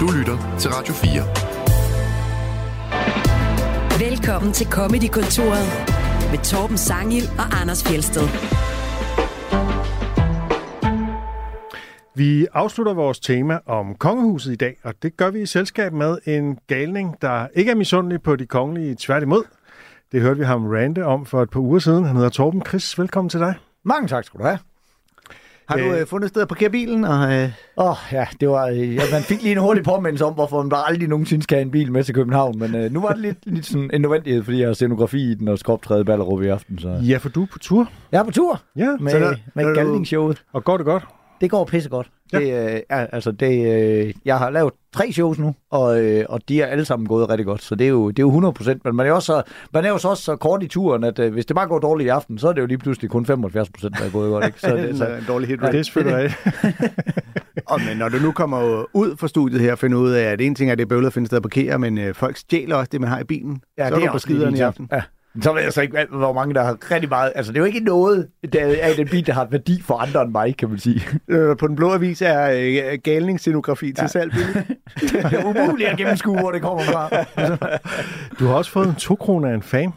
Du lytter til Radio 4. Velkommen til Comedy-kontoret med Torben Sangil og Anders Fjelsted. Vi afslutter vores tema om kongehuset i dag, og det gør vi i selskab med en galning, der ikke er misundelig på de kongelige tværtimod. Det hørte vi ham rante om for et par uger siden. Han hedder Torben Chris. Velkommen til dig. Mange tak skal du have. Har du Øh. øh, fundet et sted at parkere bilen? Og, øh, Åh, oh, ja, det var, øh, ja, man fik lige en hurtig påmindelse om, hvorfor man aldrig nogensinde skal have en bil med til København. Men øh, nu var det lidt, lidt sådan en nødvendighed, fordi jeg har scenografi i den og skal optræde i Ballerup i aften. Så. Ja, for du er på tur. Jeg er på tur Ja, med, så der, med du- galningsshowet. Og går det godt? Det går pissegodt. Ja. Det, øh, er, altså, det, øh, jeg har lavet tre shows nu, og, øh, og de er alle sammen gået rigtig godt. Så det er jo, det er jo 100 procent. Men man er, også, så- man er jo så også så kort i turen, at øh, hvis det bare går dårligt i aften, så er det jo lige pludselig kun 75 procent, der er gået godt. Ikke? Så, det, så en dårlig hit Ja, det er selvfølgelig og, men når du nu kommer ud fra studiet her og finder ud af, at en ting er, at det er bøvlet at finde sted at parkere, men øh, folk stjæler også det, man har i bilen. Ja, så det er du er på også lige skiderne i aften. Ja. Så ved jeg så ikke, hvor mange der har rigtig meget... Altså, det er jo ikke noget i den bil, der har værdi for andre end mig, kan man sige. Øh, på den blå avis er øh, galningsscenografi til Ja. salg billigt. Det er umuligt at gennemskue, hvor det kommer fra. Du har også fået en 2 kroner af en fan.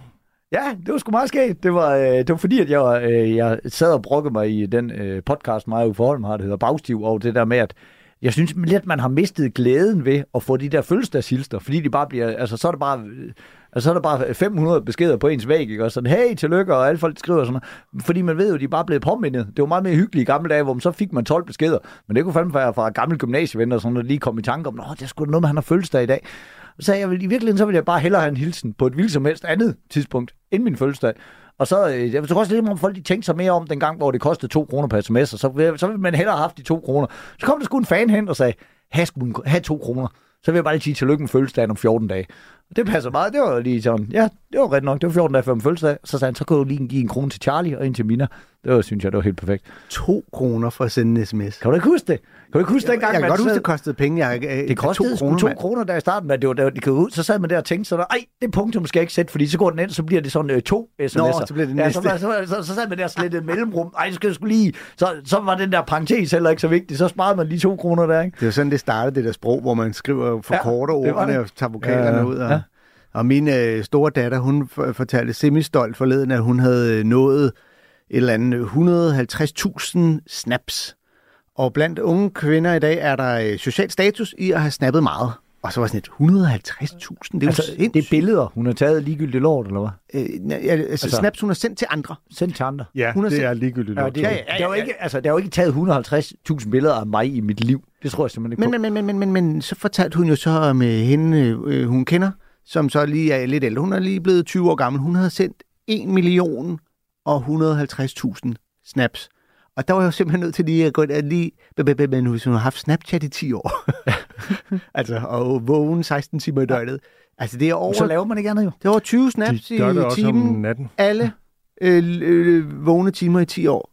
Ja, det var sgu meget skægt. Det var, øh, det var fordi, at jeg, var, øh, jeg sad og brokkede mig i den øh, podcast, mig og Forholm har, det hedder Bagstiv, over det der med, at jeg synes lidt, man har mistet glæden ved at få de der fødselsdagshilster, fordi de bare bliver, altså så er det bare, øh, altså, så er der bare 500 beskeder på ens væg, ikke? Og sådan, hey, tillykke, og alle folk skriver sådan noget. Fordi man ved jo, de er bare blevet påmindet. Det var meget mere hyggeligt i gamle dage, hvor man så fik man 12 beskeder. Men det kunne fandme være fra gamle gymnasievenner, sådan, noget, lige kom i tanke om, nå, det er sgu da noget med, han har fødselsdag i dag. Så jeg vil, i virkeligheden, så vil jeg bare hellere have en hilsen på et hvilket som helst andet tidspunkt end min fødselsdag. Og så, øh, jeg tror også lidt om folk, de tænkte sig mere om den gang, hvor det kostede 2 kroner per sms, og så, så ville man hellere have haft de 2 kroner. Så kom der sgu en fan hen og sagde, have, have 2 kroner. Så vil jeg bare lige sige tillykke med fødselsdagen om 14 dage. Og det passer meget. Det var lige sådan, ja, det var ret nok. Det var 14 dage før min fødselsdag. Så sagde han, så kunne du lige give en krone til Charlie og en til Mina. Det var, synes jeg, det var helt perfekt. To kroner for at sende en sms. Kan du ikke huske det? Kan du ikke huske dengang, jeg kan godt huske, sad- det kostede penge. Jeg, øh, det kostede to kroner, to kroner der i starten, men det var, det var, det kan ud, så sad man der og tænkte sådan, ej, det punktum skal jeg ikke sætte, fordi så går den ind, så bliver det sådan øh, to sms'er. Nå, så bliver det ja, næste. så, så, så, så, sad man der slet et mellemrum, ej, skal jeg sgu lige, så, så var den der parentes heller ikke så vigtig, så sparede man lige to kroner der, ikke? Det er jo sådan, det startede, det der sprog, hvor man skriver forkorter Ja, det var ordene og tager vokalerne Ja, ja. ud. Og, Ja. og min øh, store datter, hun fortalte semistolt forleden, at hun havde øh, nået et eller andet 150.000 snaps. Og blandt unge kvinder i dag er der øh, social status i at have snappet meget. Og så var sådan et 150.000. Det er Altså, jo det er billeder, hun har taget ligegyldigt lort, eller hvad? Øh, ja, altså, Altså- snaps, hun har sendt til andre. Sendt til andre. Ja, Hun har det set- er ligegyldigt. Ja, lort. det, Ja, ja, ja, ja, ja, der, er jo ja. ikke, altså, der er jo ikke taget 150.000 billeder af mig i mit liv. Det tror jeg simpelthen ikke Men, på. men, men, men, men, men, så fortalte hun jo så om øh, hende, øh, hun kender, som så lige er lidt ældre. Hun er lige blevet 20 år gammel. Hun havde sendt 1 million og 150.000 snaps. Og der var jeg jo simpelthen nødt til lige at gå ind og lige... Men hvis hun har haft Snapchat i 10 år, altså, og vågen 16 timer i døgnet, altså det er over, så laver man ikke andet jo. det er over 20 snaps De i timen. Alle øh, øh, vågne timer i 10 år.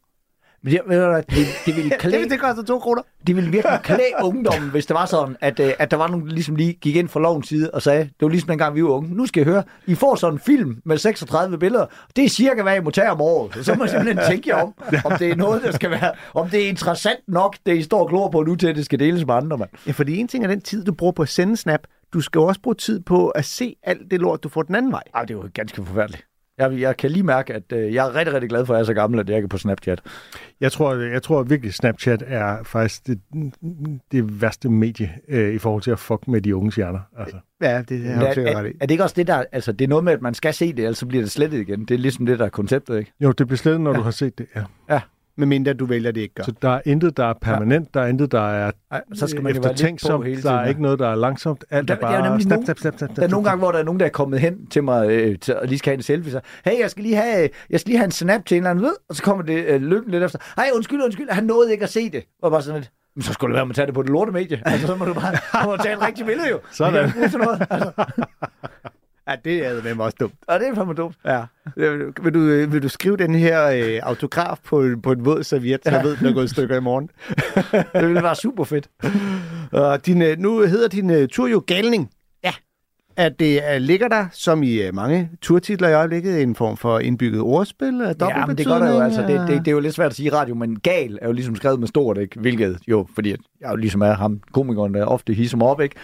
Men det, ved du det, det ville klæde, Det, det koster 2 kroner. det ville virkelig klæde ungdommen, hvis det var sådan, at, øh, at der var nogen, der ligesom lige gik ind fra lovens side og sagde, det var ligesom dengang vi var unge, nu skal I høre, I får sådan en film med 36 billeder, det er cirka, hvad I må tage om året. Så må I simpelthen tænke jer om, om det er noget, der skal være, om det er interessant nok, det I står og glor på nu til, at det skal deles med andre, mand. Ja, fordi en ting er den tid, du bruger på at sende snap. Du skal også bruge tid på at se alt det lort, du får den anden vej. Ej, det er jo ganske forfærdeligt. Jeg, jeg kan lige mærke, at øh, jeg er rigtig, rigtig glad for, at jeg er så gammel, at jeg ikke er på Snapchat. Jeg tror, jeg tror virkelig, Snapchat er faktisk det, det værste medie øh, i forhold til at fuck med de unge hjerner. Altså. Ja, det er er, jeg sikkert er, i. er, det ikke også det der, altså det er noget med, at man skal se det, ellers så bliver det slettet igen. Det er ligesom det, der er konceptet, ikke? Jo, det bliver slettet, når ja. du har set det. Ja. Medmindre du vælger det ikke gør. Så der er intet, der er permanent, der er intet, der er Ej, så skal man eftertænksomt, hele der tiden. er ikke noget, der er langsomt. Alt Der- er der er bare snap, nogen- snap, snap, snap, Der er nogle gange, hvor der er nogen, der er kommet hen til mig øh, til, og lige skal have en selfie, så hey, jeg skal lige have, jeg skal lige have en snap til en eller anden ved, og så kommer det øh, lykken lidt efter. Hej, undskyld, undskyld, han nåede ikke at se det. Og bare sådan lidt, men så skulle det være, at man tager det på det lorte medie. Altså, så må du bare må du tage et rigtigt billede jo. Sådan. Bruge til noget. Altså, Ja, det er med også dumt. og det er fandme dumt. Ja. Vil du, øh, vil du skrive den her øh, autograf på, på en våd serviet, så jeg ved, den er gået i stykker i morgen? Det ville være super fedt. Og din, øh, nu hedder din øh, tur jo Galning. At det er, ligger der, som i øh, mange turtitler i øjeblikket, en form for indbygget ordspil af Ja, men det gør der jo altså. Det, det, det, er jo lidt svært at sige i radio, men gal er jo ligesom skrevet med stort, ikke? Hvilket jo, fordi jeg jo ligesom er ham, komikeren, der ofte hisser mig op, ikke?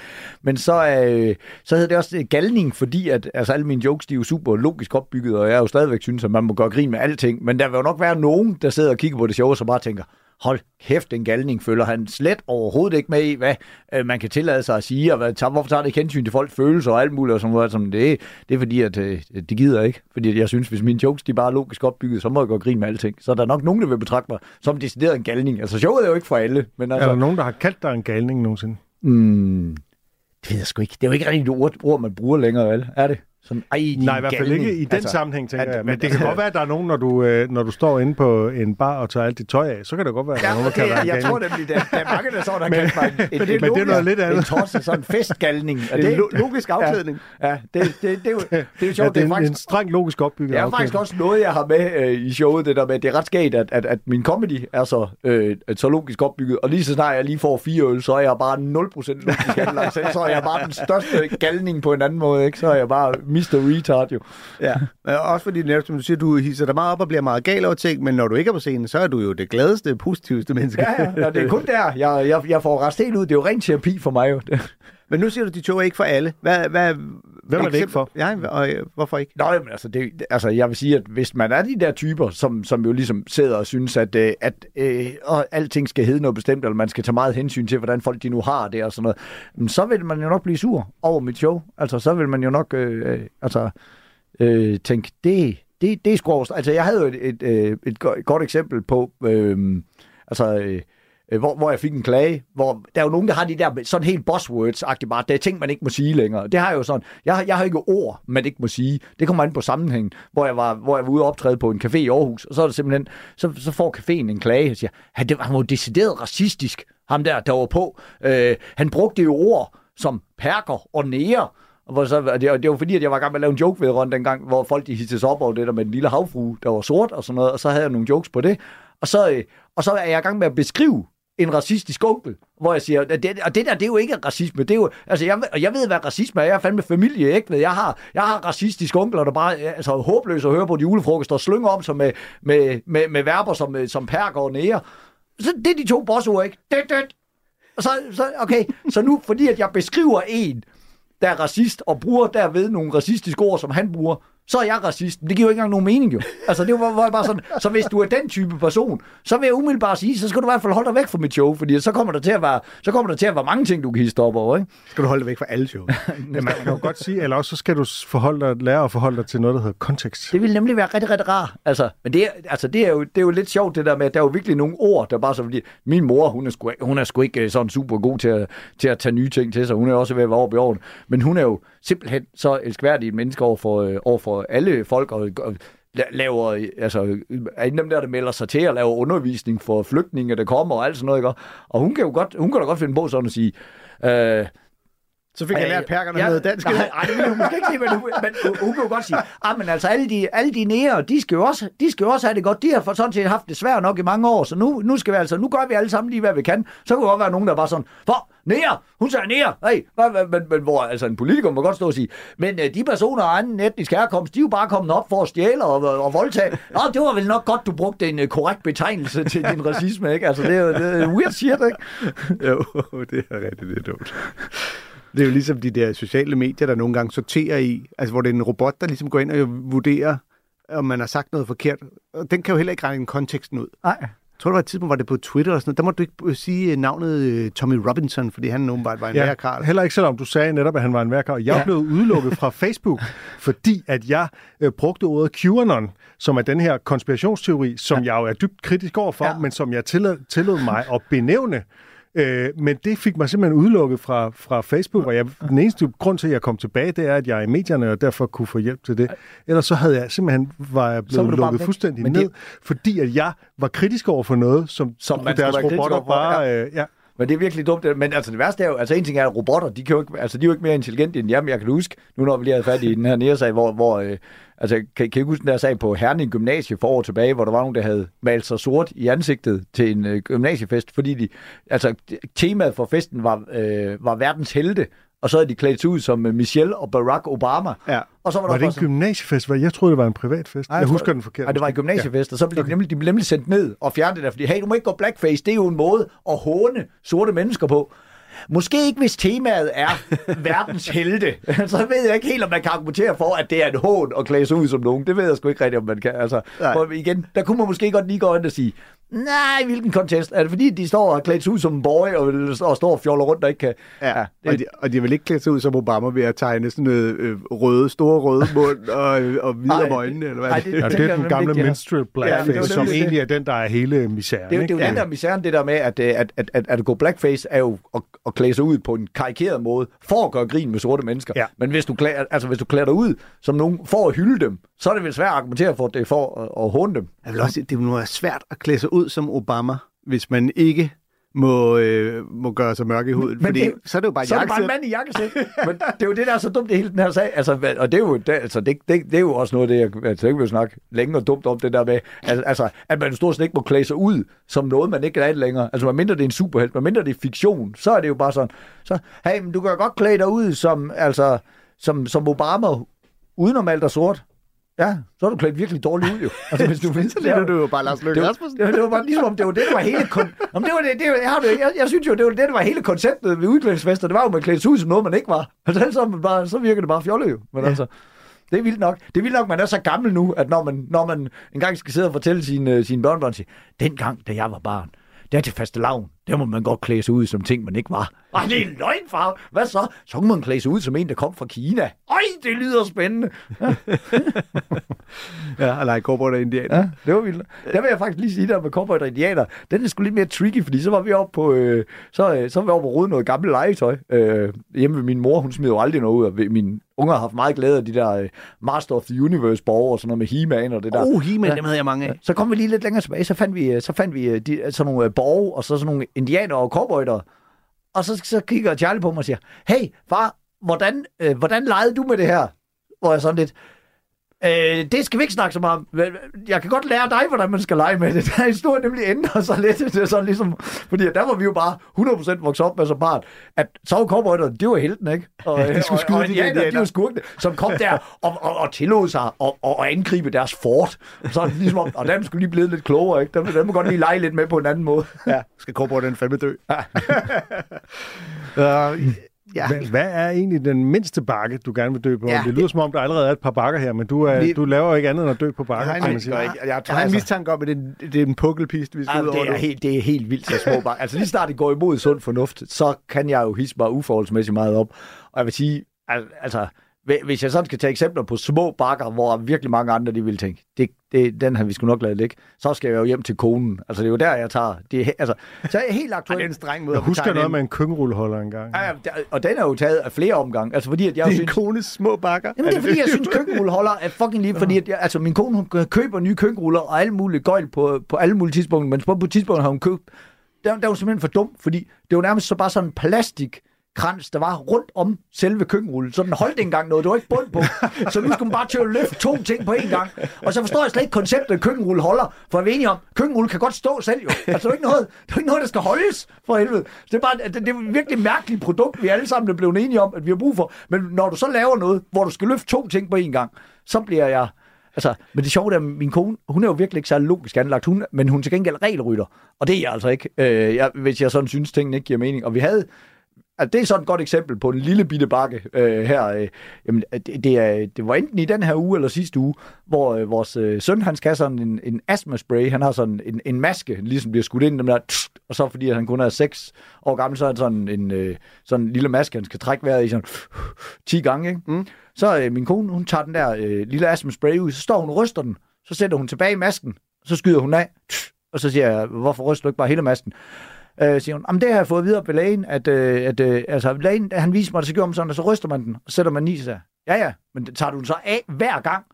Men så, øh, så hedder det også øh, galning, fordi at altså, alle mine jokes, de er jo super logisk opbygget, og jeg er jo stadigvæk synes, at man må gøre grin med alting. Men der vil jo nok være nogen, der sidder og kigger på det show, og så bare tænker, hold kæft, en galning følger han slet overhovedet ikke med i, hvad øh, man kan tillade sig at sige, og hvad, tager, hvorfor tager det ikke hensyn til folks følelser og alt muligt, og sådan noget. Sådan, det, det er fordi, at øh, det gider ikke. Fordi at jeg synes, hvis mine jokes de er bare logisk opbygget, så må jeg gå grin med alting. Så er der nok nogen, der vil betragte mig som decideret en galning. Altså, showet er jo ikke for alle. Men altså, Er der nogen, der har kaldt dig en galning nogensinde? mm, det ved jeg sgu ikke. Det er jo ikke rigtig et ord, ord man bruger længere, vel? Er det? Sådan, ej, din Nej, i hvert fald ikke i den altså, sammenhæng, tænker at- jeg. Men det kan godt være, at der er nogen, når du, øh, når du står inde på en bar og tager alt dit tøj af, så kan det godt være, at der er Ja, nogen, der det, kalder dig en jeg, tror nemlig, der, der er mange, der så, der Men- kan mig en, men det- men det er noget lidt andet. En torse, sådan en festgalning. Og Det er lo- logisk afklædning. Ja, ja det, det, det, er jo, det er jo Ja, sjovt. det er det er en, en faktisk, strengt logisk opbygget det er faktisk også noget, jeg har med øh, i showet, det der med, det er ret skægt, at, at, at min comedy er så, øh, så logisk opbygget, og lige så snart jeg lige får fire øl, så er jeg bare 0% logisk anlagt, så er jeg bare den største galning på en anden måde, ikke? så er jeg bare Mr. Retard jo. Ja, også fordi netop, som du siger, du hisser dig meget op og bliver meget gal over ting, men når du ikke er på scenen, så er du jo det gladeste, positivste menneske. Ja, ja, det er kun der, jeg, jeg, jeg får rest helt ud. Det er jo ren terapi for mig jo. Men nu siger du, at de to er ikke for alle. Hvad, hvad, Hvem er det ikke for? Ja, og øh, hvorfor ikke? Nå, jamen, altså, det, altså, jeg vil sige, at hvis man er de der typer, som, som jo ligesom sidder og synes, at, øh, at øh, og alting skal hedde noget bestemt, eller man skal tage meget hensyn til, hvordan folk de nu har det og sådan noget, men så vil man jo nok blive sur over mit show. Altså, så vil man jo nok øh, øh, altså, øh, tænke, det, det, det er over- Altså, jeg havde jo et, et, øh, et, et godt eksempel på, øh, altså... Øh, Øh, hvor, hvor jeg fik en klage, hvor der er jo nogen, der har de der sådan helt buzzwords-agtigt bare, det er ting, man ikke må sige længere. Det har jeg jo sådan, jeg, har- jeg har ikke ord, man ikke må sige. Det kommer an på sammenhængen, hvor jeg var, hvor jeg var ude og optræde på en café i Aarhus, og så er det simpelthen, så, så får caféen en klage, og siger, han, det, han var jo decideret racistisk, ham der, der var på. Øh, han brugte jo ord som perker og nære, og hvor så, og det, og det var fordi, at jeg var i gang med at lave en joke ved Ron dengang, hvor folk de hissede sig op over det der med den lille havfrue, der var sort og sådan noget, og så havde jeg nogle jokes på det. Og så, øh, og så er jeg i gang med at beskrive en racistisk onkel, hvor jeg siger, at det, og det der, det er jo ikke racisme, det er jo, altså jeg, og jeg ved, hvad racisme er, jeg er fandme familie, ikke? ved, Jeg har, jeg har racistiske onkler, der bare er altså, håbløse at høre på de julefrokoster, og slynger om sig med, med, med, med verber som, øh, som perker og nære. Så det er de to bossord, ikke? Det, det. Og så, så, okay, så nu, fordi at jeg beskriver en, der er racist, og bruger derved nogle racistiske ord, som han bruger, så er jeg racist. Men Det giver jo ikke engang nogen mening, jo. Altså, det var, var bare sådan, så hvis du er den type person, så vil jeg umiddelbart sige, så skal du i hvert fald holde dig væk fra mit show, fordi så kommer der til at være, så kommer der til at være mange ting, du kan hisse op over, ikke? Skal du holde dig væk fra alle shows? Ja, man kan jo godt sige, eller også så skal du forholde dig, lære at forholde dig til noget, der hedder kontekst. Det ville nemlig være rigtig, rigtig rart. Altså, men det er, altså, det, er jo, det er jo lidt sjovt, det der med, at der er jo virkelig nogle ord, der bare så fordi, min mor, hun er sgu, hun er sgu ikke øh, sådan super god til at, til at tage nye ting til sig. Hun er også ved at være over. Men hun er jo simpelthen så elskværdig et menneske over for, øh, over for alle folk, og, og laver, altså, er en af dem der, der melder sig til at lave undervisning for flygtninge, der kommer og alt sådan noget, ikke? Og hun kan jo godt, hun kan da godt finde på sådan at sige, øh, så fik jeg lært perkerne ja, noget dansk. Nej, nej, det vil hun måske ikke sige, men, hun, men hun, jo godt sige, ah, men altså alle de, alle de nære, de skal, jo også, de skal jo også have det godt. De har for sådan set haft det svært nok i mange år, så nu, nu skal vi altså, nu gør vi alle sammen lige, hvad vi kan. Så kunne godt være nogen, der bare sådan, hvor, nære, hun sagde nære, hey, hvad, men, men, hvor altså en politiker må godt stå og sige, men øh, de personer af anden etnisk herkomst, de er jo bare kommet op for at stjæle og, og, og voldtage. Nå, det var vel nok godt, du brugte en øh, korrekt betegnelse til din racisme, ikke? Altså, det er jo det er weird shit, ikke? Jo, det er rigtigt, det er dumt. Det er jo ligesom de der sociale medier, der nogle gange sorterer i, altså hvor det er en robot, der ligesom går ind og vurderer, om man har sagt noget forkert. Og den kan jo heller ikke regne konteksten ud. Nej. Jeg tror, der var et tidspunkt, var det på Twitter og sådan noget. Der må du ikke øh, sige øh, navnet øh, Tommy Robinson, fordi han åbenbart var en ja. karl. heller ikke selvom du sagde netop, at han var en værkar. Jeg er Ja. blevet udelukket fra Facebook, fordi at jeg øh, brugte ordet QAnon, som er den her konspirationsteori, som ja. jeg jo er dybt kritisk overfor. Ja. men som jeg tillod, tillod mig at benævne. Øh, men det fik mig simpelthen udelukket fra, fra Facebook, og jeg, den eneste grund til, at jeg kom tilbage, det er, at jeg er i medierne, og derfor kunne få hjælp til det. Ellers så havde jeg simpelthen var jeg var blevet bare lukket fuldstændig Men ned, det- fordi at jeg var kritisk over for noget, som, Som deres robotter bare... Øh, ja. Men det er virkelig dumt. Men altså det værste er jo, altså en ting er, at robotter, de, kan jo ikke, altså, de er jo ikke mere intelligente end jer, jeg kan huske, nu når vi lige havde fat i den her nære sag, hvor, hvor øh, altså, kan, kan I huske den der sag på Herning Gymnasie for år tilbage, hvor der var nogen, der havde malet sig sort i ansigtet til en øh, gymnasiefest, fordi de, altså, temaet for festen var, øh, var verdens helte, og så er de klædt sig ud som øh, Michelle og Barack Obama. Ja. Og så var, Var det en også- gymnasiefestival? Jeg troede, det var en privat fest. Jeg tror- husker den forkert. Nej, det var en gymnasiefest, og så blev de, nemlig, de blev nemlig sendt ned og fjernet der, fordi hey, du må ikke gå blackface, det er jo en måde at håne sorte mennesker på. Måske ikke, hvis temaet er verdens helte. Så ved jeg ikke helt, om man kan argumentere for, at det er en hån at klæde sig ud som nogen. Det ved jeg sgu ikke rigtigt, om man kan. Altså, for igen, der kunne man måske godt lige gå ind og sige, nej, hvilken contest? Er det fordi, de står og klædt sig ud som en boy, og, og står og fjoller rundt og ikke kan... Ja, ja det, og, de, og de vil ikke klæde sig ud som Obama ved at tegne sådan noget øh, røde, store røde mund og, og hvide om øjnene, eller hvad Ej, det, det- Ja, det er den gamle minstrel Ja, blackface, det var som nemlig egentlig er den, der er hele misæren. Det, er jo- det er jo den der misæren, det der med, at, øh, at, at, at, at gå blackface er jo at, at klæde sig ud på en karikeret måde, for at gøre grin med sorte mennesker. Ja. Men hvis du, klæder, altså, hvis du klæder dig ud som nogen for at hylde dem, så er det vel svært at argumentere for, at det er for at, at håne dem. Jeg vil også, sige, det må være svært at klæde sig ud som Obama, hvis man ikke må, øh, må gøre sig mørk i huden. Men fordi det- så er det jo bare Så er det bare en mand i jakkesæt. Men det er jo det, der er så dumt i hele den her sag. Altså, og det er jo, det, altså, det, det, det er jo også noget, det jeg altså, ikke vil snakke længe og dumt om, det der med, altså, at man stort set ikke må klæde sig ud som noget, man ikke er længere. Altså, medmindre det er en superhelt, medmindre det er fiktion, så er det jo bare sådan, så, hey, men du kan godt klæde dig ud som, altså, som, som Obama, uden at male dig sort. Ja, så er du klædt virkelig dårligt ud, jo. Altså, hvis du vil, Så ligner du jo bare Lars Løkke det var, Rasmussen. det, var, det var bare ligesom om, det var det, der var hele... Kon- Jamen, det var det, det var, jeg, har det, jeg, jeg, synes jo, det var det, der var hele konceptet ved udklædningsfester. Det var jo, man klædte ud som noget, man ikke var. Og så, så, man bare, så virker det bare fjollet jo. Men ja. altså, det er vildt nok. Det er vildt nok, man er så gammel nu, at når man, når man engang skal sidde og fortælle sine, sine børnebørn, siger, dengang, da jeg var barn, der til faste lavn, der må man godt klæde sig ud som ting, man ikke var. Ej, det er en løgn, far. Hvad så? Så kunne man klæde sig ud som en, der kom fra Kina. Øj, det lyder spændende. Ja, og lege cowboy og indianer. Ja, det var vildt. Der vil jeg faktisk lige sige, der med cowboy og indianer, den er sgu lidt mere tricky, fordi så var vi oppe på, øh, så, øh, så var vi oppe og rode noget gammelt legetøj. Øh, hjemme ved min mor, hun smider jo aldrig noget ud, ved- mine unger har haft meget glæde af de der øh, Master of the Universe borger og sådan noget med He-Man og det der. Oh, He-Man, Ja. dem havde jeg mange af. Så kom vi lige lidt længere tilbage, så fandt vi, øh, så fandt vi øh, de, sådan nogle borge, og så sådan nogle indianer og cowboyder. Og så, så kigger Charlie på mig og siger, hey far, hvordan, øh, hvordan legede du med det her? Hvor jeg sådan lidt, Øh, det skal vi ikke snakke så meget om. Jeg kan godt lære dig, hvordan man skal lege med det. Der er historien nemlig ændrer sig lidt. Det er sådan ligesom, fordi der var vi jo bare 100% vokset op med så barn, at så var cowboyderne, det var helten, ikke? Og, Ja, de skulle skyde og, og de de var skurkene, som kom der og, og, og tillod sig at, at angribe deres fort. Så ligesom, om- og dem skulle lige blive lidt klogere, ikke? Dem, dem må godt lige lege lidt med på en anden måde. Ja, skal cowboy den fandme dø. Ja. uh, ja. Hvad, hvad er egentlig den mindste bakke, du gerne vil dø på? Ja, det lyder som om, der allerede er et par bakker her, men du, er, Vi- du laver jo ikke andet end at dø på Jeg bakker, har kan en, man sige. jeg, jeg, tror har en mistanke om, at det, er- det er en pukkelpist, vi skal ud Ja, over det, er helt, det er helt vildt så små bakker. Altså lige snart det går imod sund fornuft, så kan jeg jo hisse mig uforholdsmæssigt meget op. Og jeg vil sige, al- altså, hvis jeg sådan skal tage eksempler på små bakker, hvor virkelig mange andre de vil tænke, det, det, den har vi sgu nok lavet ligge, så skal jeg jo hjem til konen. Altså det er jo der, jeg tager. Det er, altså, så er jeg helt aktuelt. det er en streng måde Jeg at husker noget en- med en køkkenrulleholder engang. Ja, ja, og den er jo taget af flere omgange. Altså fordi, at jeg jo Din synes... kones små bakker. Jamen, det er fordi, jeg synes, køkkenrulleholder er fucking lige, fordi at jeg, altså, min kone hun køber nye køkkenruller og alle mulige gøjl på, på alle mulige tidspunkter, men på, på tidspunkter har hun købt, der, der var simpelthen for dum, fordi det var nærmest så bare sådan plastik krans, der var rundt om selve køkkenrullen, så den holdt ikke engang noget, det var ikke bund på. Så nu skulle man bare til at løfte to ting på en gang. Og så forstår jeg slet ikke konceptet, at køkkenrulle holder, for vi er enige om, køkkenrulle kan godt stå selv jo. Altså, det er ikke noget, det er ikke noget der skal holdes, for helvede. Det er bare, det, det er et virkelig mærkeligt produkt, vi alle sammen er blevet enige om, at vi har brug for. Men når du så laver noget, hvor du skal løfte to ting på en gang, så bliver jeg... Altså, men det sjove er, at min kone, hun er jo virkelig ikke særlig logisk anlagt, hun, men hun er til gengæld regelrytter. Og det er jeg altså ikke, øh, jeg, hvis jeg sådan synes, tingene ikke giver mening. Og vi havde, Altså, det er sådan et godt eksempel på en lille bitte bakke øh, her. Øh, jamen, det, det, er, det var enten i den her uge eller sidste uge, hvor øh, vores øh, søn, han skal have sådan en, en astma-spray. Han har sådan en, en maske, ligesom bliver skudt ind, dem der, tsk, og så fordi han kun er 6 år gammel, så er han sådan en øh, sådan en lille maske, han skal trække vejret i sådan 10 gange. Ikke? Mm. Så øh, min kone, hun tager den der øh, lille astma-spray ud, så står hun og ryster den, så sætter hun tilbage i masken, så skyder hun af, tsk, og så siger jeg, hvorfor ryster du ikke bare hele masken? Øh, siger hun, jamen det har jeg fået videre på lægen, at, øh, at øh, altså, lægen, han viser mig det, så gjorde man sådan, og så ryster man den, og sætter man i sig. Ja, ja, men det tager du den så af hver gang?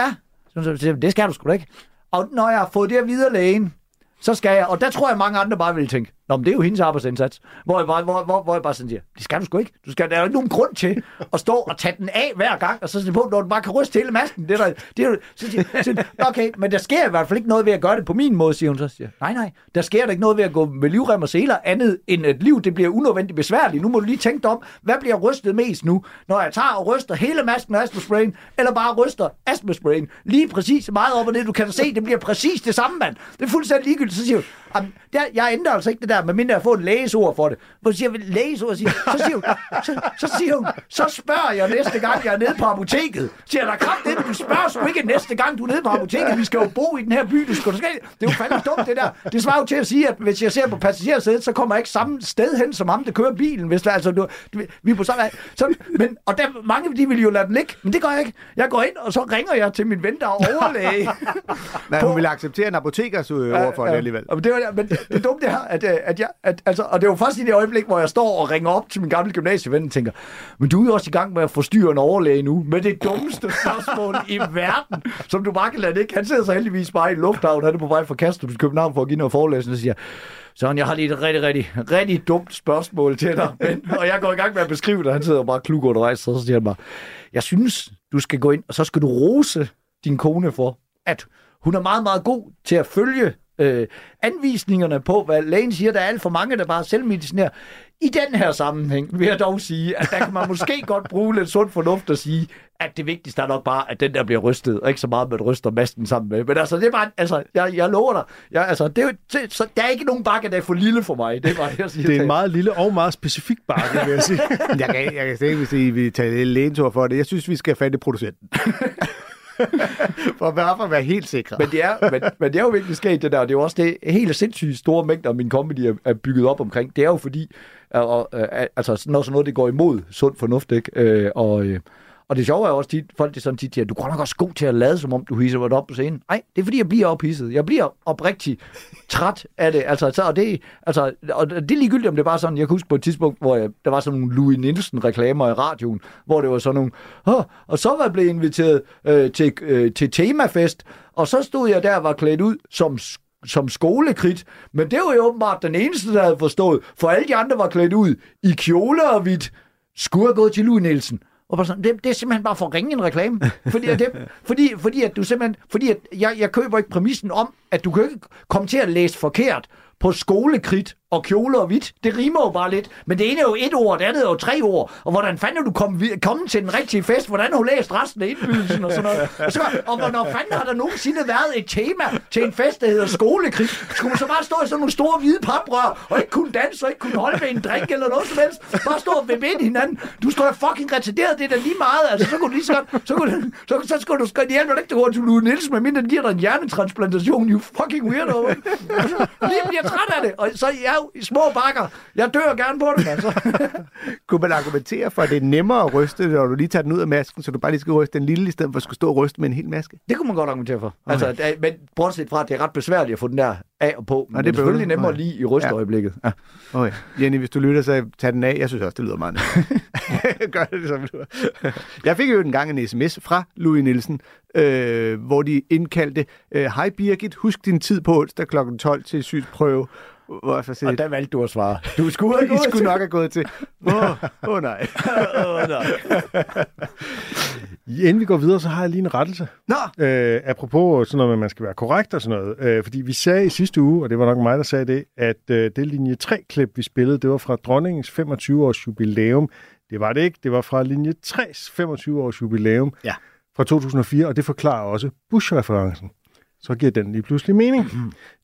Ja, så, så, det skal du sgu da ikke. Og når jeg har fået det her videre lægen, så skal jeg, og der tror jeg mange andre bare vil tænke, Nå, men det er jo hendes arbejdsindsats. Hvor jeg bare, hvor, hvor, hvor jeg bare sådan siger, det skal du sgu ikke. Du skal, der er jo ikke nogen grund til at stå og tage den af hver gang, og så sige på, når du bare kan ryste hele masken. Det er der, det er, så siger, så, siger, okay, men der sker i hvert fald ikke noget ved at gøre det på min måde, siger hun så. Siger, nej, nej, der sker der ikke noget ved at gå med livrem og seler, andet end at liv, det bliver unødvendigt besværligt. Nu må du lige tænke dig om, hvad bliver rystet mest nu, når jeg tager og ryster hele masken af astmasprayen, eller bare ryster astmasprayen lige præcis meget op og ned. Du kan da se, det bliver præcis det samme, mand. Det er fuldstændig ligegyldigt. Så siger hun, "Jamen, der, jeg ændrer altså ikke det der, medmindre jeg får et lægesord for det. Hvor siger jeg, lægesord, siger, så siger hun, så, så siger hun, så spørger jeg næste gang, jeg er nede på apoteket. Siger jeg, der kraft det, du spørger sgu ikke næste gang, du er nede på apoteket. Vi skal jo bo i den her by, du skal, du skal. Det er jo fandme dumt, det der. Det svarer jo til at sige, at hvis jeg ser på passagersædet, så kommer jeg ikke samme sted hen, som ham, der kører bilen. Hvis der, altså, du, vi er på samme så, men, Og der, mange de vil jo lade den ligge, men det gør jeg ikke. Jeg går ind, og så ringer jeg til min ven, der er overlæge. Nej, hun vil acceptere en apotekers øh, ord for det alligevel. Og det, var, men det dumme det her, at, øh, at jeg, at, altså, og det var først i det øjeblik, hvor jeg står og ringer op til min gamle gymnasieven og tænker, men du er jo også i gang med at forstyrre en overlæge nu, med det dummeste spørgsmål i verden, som du bare kan lade ikke. Han sidder så heldigvis bare i en lufthavn, han er på vej fra Kastrup til København for at give noget forelæsning, og siger, sådan, jeg har lige et rigtig, rigtig, rigtig dumt spørgsmål til dig. Men, og jeg går i gang med at beskrive det, og han sidder bare klug og rejser, og så siger han bare, jeg synes, du skal gå ind, og så skal du rose din kone for, at hun er meget, meget god til at følge øh, anvisningerne på, hvad lægen siger. Der er alt for mange, der bare selvmedicinerer. I den her sammenhæng vil jeg dog sige, at der kan man måske godt bruge lidt sund fornuft og sige, at det vigtigste er nok bare, at den der bliver rystet, og ikke så meget, at man ryster masten sammen med. Men altså, det er bare, altså, jeg, jeg lover dig, jeg, altså, det, er det, så, der er ikke nogen bakke, der er for lille for mig. Det er bare det, jeg siger. Det er en meget lille og meget specifik bakke, vil jeg sige. Jeg kan, jeg kan slet ikke, hvis I vil tage lægentur for det. Jeg synes, vi skal have fat i producenten. for bare for at være helt sikre. Men det, er, men, men det er jo virkelig sket, det der. Det er jo også det helt sindssygt store mængder, min comedy er, er bygget op omkring. Det er jo fordi, og, øh, og, altså, når sådan noget, det går imod sund fornuft, ikke? Øh, og, øh, og det sjove er også tit, folk det sådan tit siger, du er godt nok også god til at lade, som om du hisser mig op på scenen. Nej, det er fordi, jeg bliver ophidset. Jeg bliver oprigtigt træt af det. Altså, så, og, det, altså, og det er ligegyldigt, om det er bare sådan, jeg kan huske på et tidspunkt, hvor jeg, der var sådan nogle Louis Nielsen-reklamer i radioen, hvor det var sådan nogle, Åh, og så var jeg blevet inviteret øh, til, øh, til temafest, og så stod jeg der og var klædt ud som som skolekrit, men det var jo åbenbart den eneste, der havde forstået, for alle de andre var klædt ud i kjole og hvidt. Skulle have gået til Louis Nielsen. Og bare sådan, det, det er simpelthen bare for ringe en reklame. Fordi, at det, fordi, fordi at du simpelthen, fordi at jeg, jeg køber ikke præmissen om, at du kan ikke komme til at læse forkert på skolekrit og kjole og hvidt. Det rimer jo bare lidt. Men det ene er jo et ord, det andet er jo tre ord. Og hvordan fanden er du kommet, vid- til den rigtige fest? Hvordan har du læst resten af indbydelsen og sådan noget? Og, så, og hvornår fanden har der nogensinde været et tema til en fest, der hedder skolekrig? Skulle man så bare stå i sådan nogle store hvide paprør, og ikke kunne danse, og ikke kunne holde med en drink eller noget som helst? Bare stå og vippe ind i hinanden. Du skulle have fucking retarderet det der lige meget. Altså, så kunne du lige så godt, så, kunne, så, så, skulle du skrive, det ikke, du går til Louis Nielsen, medmindre de giver dig en hjernetransplantation. You fucking weirdo. Altså, lige bliver træt af det. Og så jeg i små bakker. Jeg dør gerne på det, altså. Kunne man argumentere for, at det er nemmere at ryste, når du lige tager den ud af masken, så du bare lige skal ryste den lille, i stedet for at skulle stå og ryste med en hel maske? Det kunne man godt argumentere for. Okay. Altså, det er- men bortset fra, at det er ret besværligt at få den der af og på. Men det det er selvfølgelig nemmere Okay. lige i rysteøjeblikket. Ja. Okay. Jenny, hvis du lytter, så tag den af. Jeg synes også, det lyder meget. Gør det, som du Jeg fik jo en gang en sms fra Louis Nielsen, øh, hvor de indkaldte, øh, Hej Birgit, husk din tid på onsdag kl. 12 til sygsprøve. Hvor jeg får Og der valgte du at svare. Du skulle have I skulle til- nok have gået til. Åh, oh, oh, nej. Åh, nej. Inden vi går videre, så har jeg lige en rettelse. Nå, Øh, apropos sådan noget med, at man skal være korrekt og sådan noget. Øh, fordi vi sagde i sidste uge, og det var nok mig, der sagde det, at øh, det linje 3-klip, vi spillede, det var fra dronningens 25-års jubilæum. Det var det ikke. Det var fra linje 3's 25-års jubilæum Ja. fra 2004, og det forklarer også Bush-referencen. Så giver den lige pludselig mening.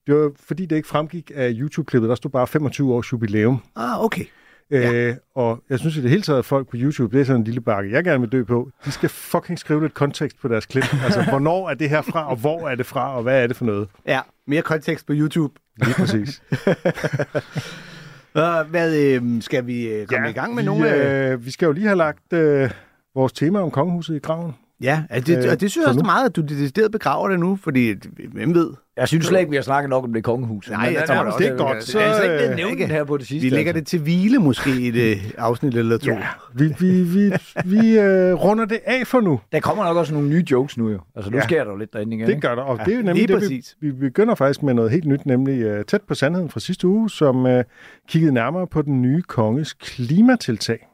Det var fordi, det ikke fremgik af YouTube-klippet. Der stod bare 25 års jubilæum. ah, okay. Øh, og jeg synes i det hele taget, at folk på YouTube, det er sådan en lille bakke, jeg gerne vil dø på. De skal fucking skrive lidt kontekst på deres klip. Altså, hvornår er det her fra, og hvor er det fra, og hvad er det for noget? Ja, mere kontekst på YouTube. Lige præcis. Hvad, øh, skal vi øh, komme i gang med vi, nogle af... øh, Vi skal jo lige have lagt øh, vores tema om kongehuset i graven. Ja, og det, Øh, og det synes jeg også nu- er meget, at du decideret begraver det nu, fordi hvem ved? Jeg synes slet ikke, vi har snakket nok om det kongehus. Nej, jeg tror er- det er at- godt, så, Det er slet ikke nævnt her på det sidste. Vi lægger altså. det til hvile måske i et øh, afsnit eller to. Ja, vi, vi, vi, vi øh, runder det af for nu. Der kommer nok også nogle nye jokes nu jo. Altså nu Ja. sker der jo lidt derinde igen. Det gør der, og Ja, det er jo nemlig det, vi, vi begynder faktisk med noget helt nyt, nemlig uh, tæt på sandheden fra sidste uge, som uh, kiggede nærmere på den nye konges klimatiltag.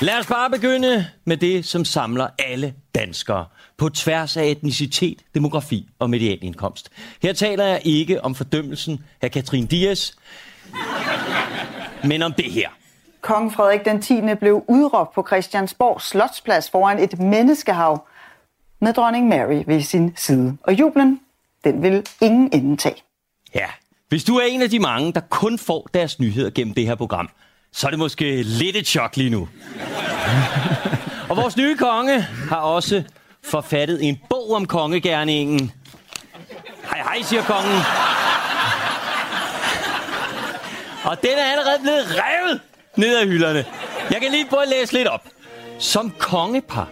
Lad os bare begynde med det, som samler alle danskere på tværs af etnicitet, demografi og medianindkomst. Her taler jeg ikke om fordømmelsen af Katrin Dias, men om det her. Kong Frederik den 10. blev udråbt på Christiansborg Slotsplads foran et menneskehav med dronning Mary ved sin side. Og jublen, den vil ingen ende tage. Ja, hvis du er en af de mange, der kun får deres nyheder gennem det her program, så er det måske lidt et chok lige nu. og vores nye konge har også forfattet en bog om kongegærningen. Hej hej, siger kongen. Og den er allerede blevet revet ned af hylderne. Jeg kan lige prøve at læse lidt op. Som kongepar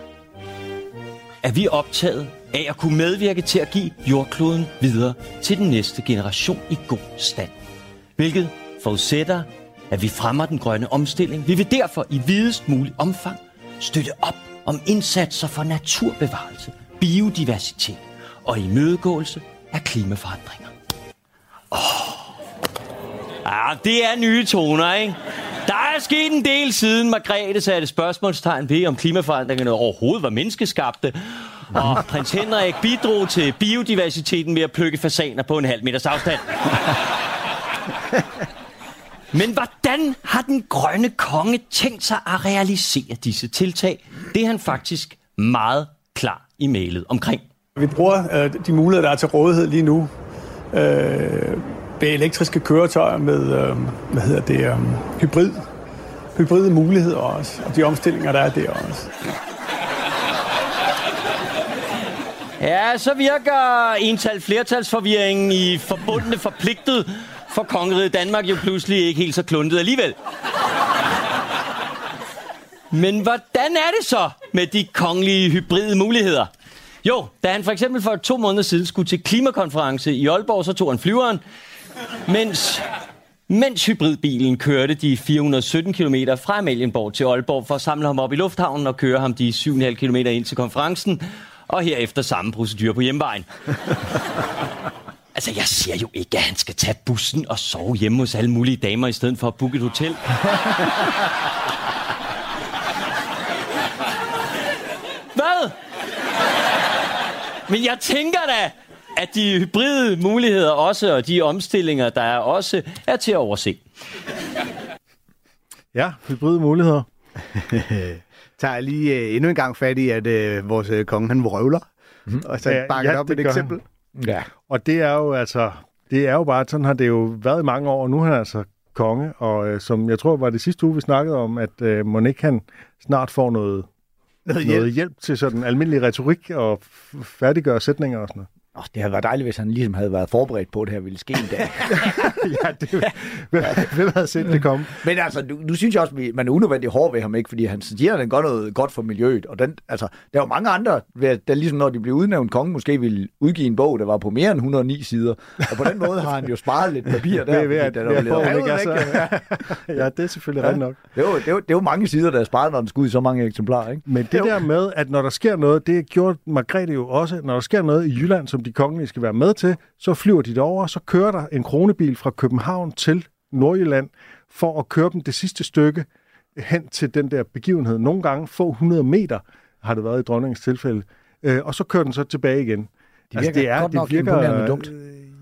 er vi optaget af at kunne medvirke til at give jordkloden videre til den næste generation i god stand. Hvilket forudsætter, at vi fremmer den grønne omstilling. Vi vil derfor i videst mulig omfang støtte op om indsatser for naturbevarelse, biodiversitet og imødegåelse af klimaforandringer. Åh, ah, det er nye toner, ikke? Der er sket en del siden Margrethe satte spørgsmålstegn ved, om klimaforandringerne overhovedet var menneskeskabte, og prins Henrik bidrog til biodiversiteten ved at plukke fasaner på en halv meters afstand. Men hvordan har den grønne konge tænkt sig at realisere disse tiltag? Det er han faktisk meget klar i mailet omkring. Vi bruger øh, de muligheder, der er til rådighed lige nu øh, ved elektriske køretøjer med øh, hvad hedder det, øh, hybrid, hybride muligheder også, og de omstillinger, der er der også. Ja, så virker ental flertalsforvirringen i forbundne forpligtet for kongeriget Danmark jo pludselig ikke helt så kluntet alligevel. Men hvordan er det så med de kongelige hybride muligheder? Jo, da han for eksempel for to måneder siden skulle til klimakonference i Aalborg, så tog han flyveren, mens, mens hybridbilen kørte de 417 km fra Amalienborg til Aalborg for at samle ham op i lufthavnen og køre ham de 7,5 km ind til konferencen, og herefter samme procedure på hjemvejen. Altså, jeg siger jo ikke, at han skal tage bussen og sove hjemme hos alle mulige damer, i stedet for at booke et hotel. Hvad? Men jeg tænker da, at de hybride muligheder også, og de omstillinger, der er også, er til at overse. Ja, hybride muligheder. tager jeg lige øh, endnu en gang fat i, at øh, vores øh, konge, han vrøvler. Mm-hmm. Og så Ja, bakker ja, op det et eksempel. Ja. Og det er jo altså, det er jo bare, sådan har det jo været i mange år, og nu er han altså konge, og øh, som jeg tror var det sidste uge, vi snakkede om, at øh, Monique han snart får noget, Noget noget hjælp. hjælp til sådan almindelig retorik og færdiggøre sætninger og sådan noget. Oh, det havde været dejligt, hvis han ligesom havde været forberedt på, at det her ville ske en dag. ja, det hvem havde set det komme? Men altså, nu, nu synes jeg også, at man er unødvendigt hård ved ham, ikke? Fordi han siger, at han gør noget godt for miljøet. Og den, altså, der er jo mange andre, der ligesom når de bliver udnævnt konge, måske ville udgive en bog, der var på mere end 109 sider. Og på den måde har han jo sparet lidt papir der. Ved, ved, at, fordi den ved, er at blevet bogen ikke er revet så... væk. ja, det er selvfølgelig Ja. ja. nok. Det er, jo, det, er jo, det er jo mange sider, der er sparet, når den skal ud i så mange eksemplarer, ikke? Men det der med, at når der sker noget, det gjorde Margrethe jo også, når der sker noget i Jylland, som de kongelige skal være med til, så flyver de derover, så kører der en kronebil fra København til Nordjylland for at køre dem det sidste stykke hen til den der begivenhed. Nogle gange få 100 meter har det været i dronningens tilfælde, øh, og så kører den så tilbage igen. Altså, Det virker godt nok imponerende dumt.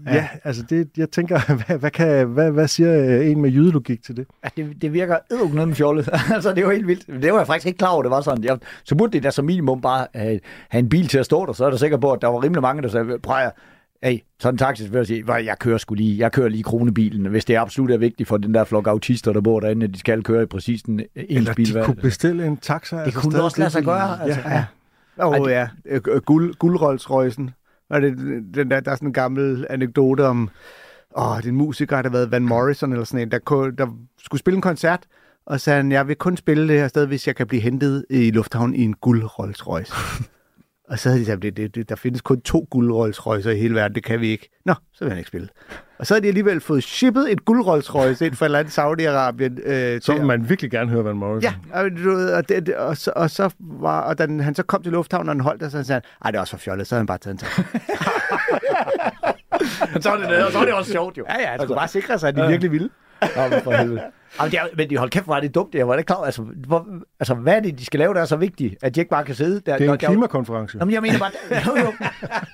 Øh, Ja, ja, altså det, jeg tænker, hvad, hvad, kan, hvad, hvad siger øh, en med jydelogik til det? Ja, det, det virker edderknuden fjollet. altså, det er jo helt vildt. Det var jeg faktisk ikke klar over, det var sådan. Jeg, så burde det da som minimum bare have, have en bil til at stå der, så er der sikker på, at der var rimelig mange, der sagde, prøv Hey, sådan en taxichauffør siger, "Hvor jeg kører sgu lige, jeg kører lige kronebilen, hvis det absolut er vigtigt for den der flok autister, der bor derinde, at de skal køre i præcis den ens Eller bil. de hver- kunne bestille en taxa. det altså kunne også lade sig gøre. Altså. Ja, ja. Ej, oh, det- ja, Øh, øh, guld, guldrolsrøjsen. Og det, den der, der er sådan en gammel anekdote om, åh, det er en musiker, der har været Van Morrison eller sådan en, der, der skulle spille en koncert, Og så sagde han, jeg vil kun spille det her sted, hvis jeg kan blive hentet i lufthavnen i en guld Rolls Royce. og så havde de sagt, det, det, det, der findes kun to guld Rolls Royce i hele verden, det kan vi ikke. Nå, så vil han ikke spille. Og så har de alligevel fået shippet et guld Rolls Royce ind fra et eller andet Saudi-Arabien. Øh, Så vil man virkelig gerne høre Van Morrison. Ja, og, du ved, og, det, og, så, og så var, og da han så kom til lufthavnen, og han holdt der, så sagde han, ej, det er også for fjollet, så havde han bare taget en tag. så er det og så er det også sjovt jo. Ja, ja, han skulle bare sikre sig, at de virkelig ville. Men for helvede. Jamen, det er, men de hold kæft, hvor er det dumt. Jeg var ikke klar. Altså, hvor, altså, hvad er det, de skal lave, der er så vigtigt, at de ikke bare kan sidde der? Det er der, en der, klimakonference. Jamen, jeg mener bare, der, jo, jo,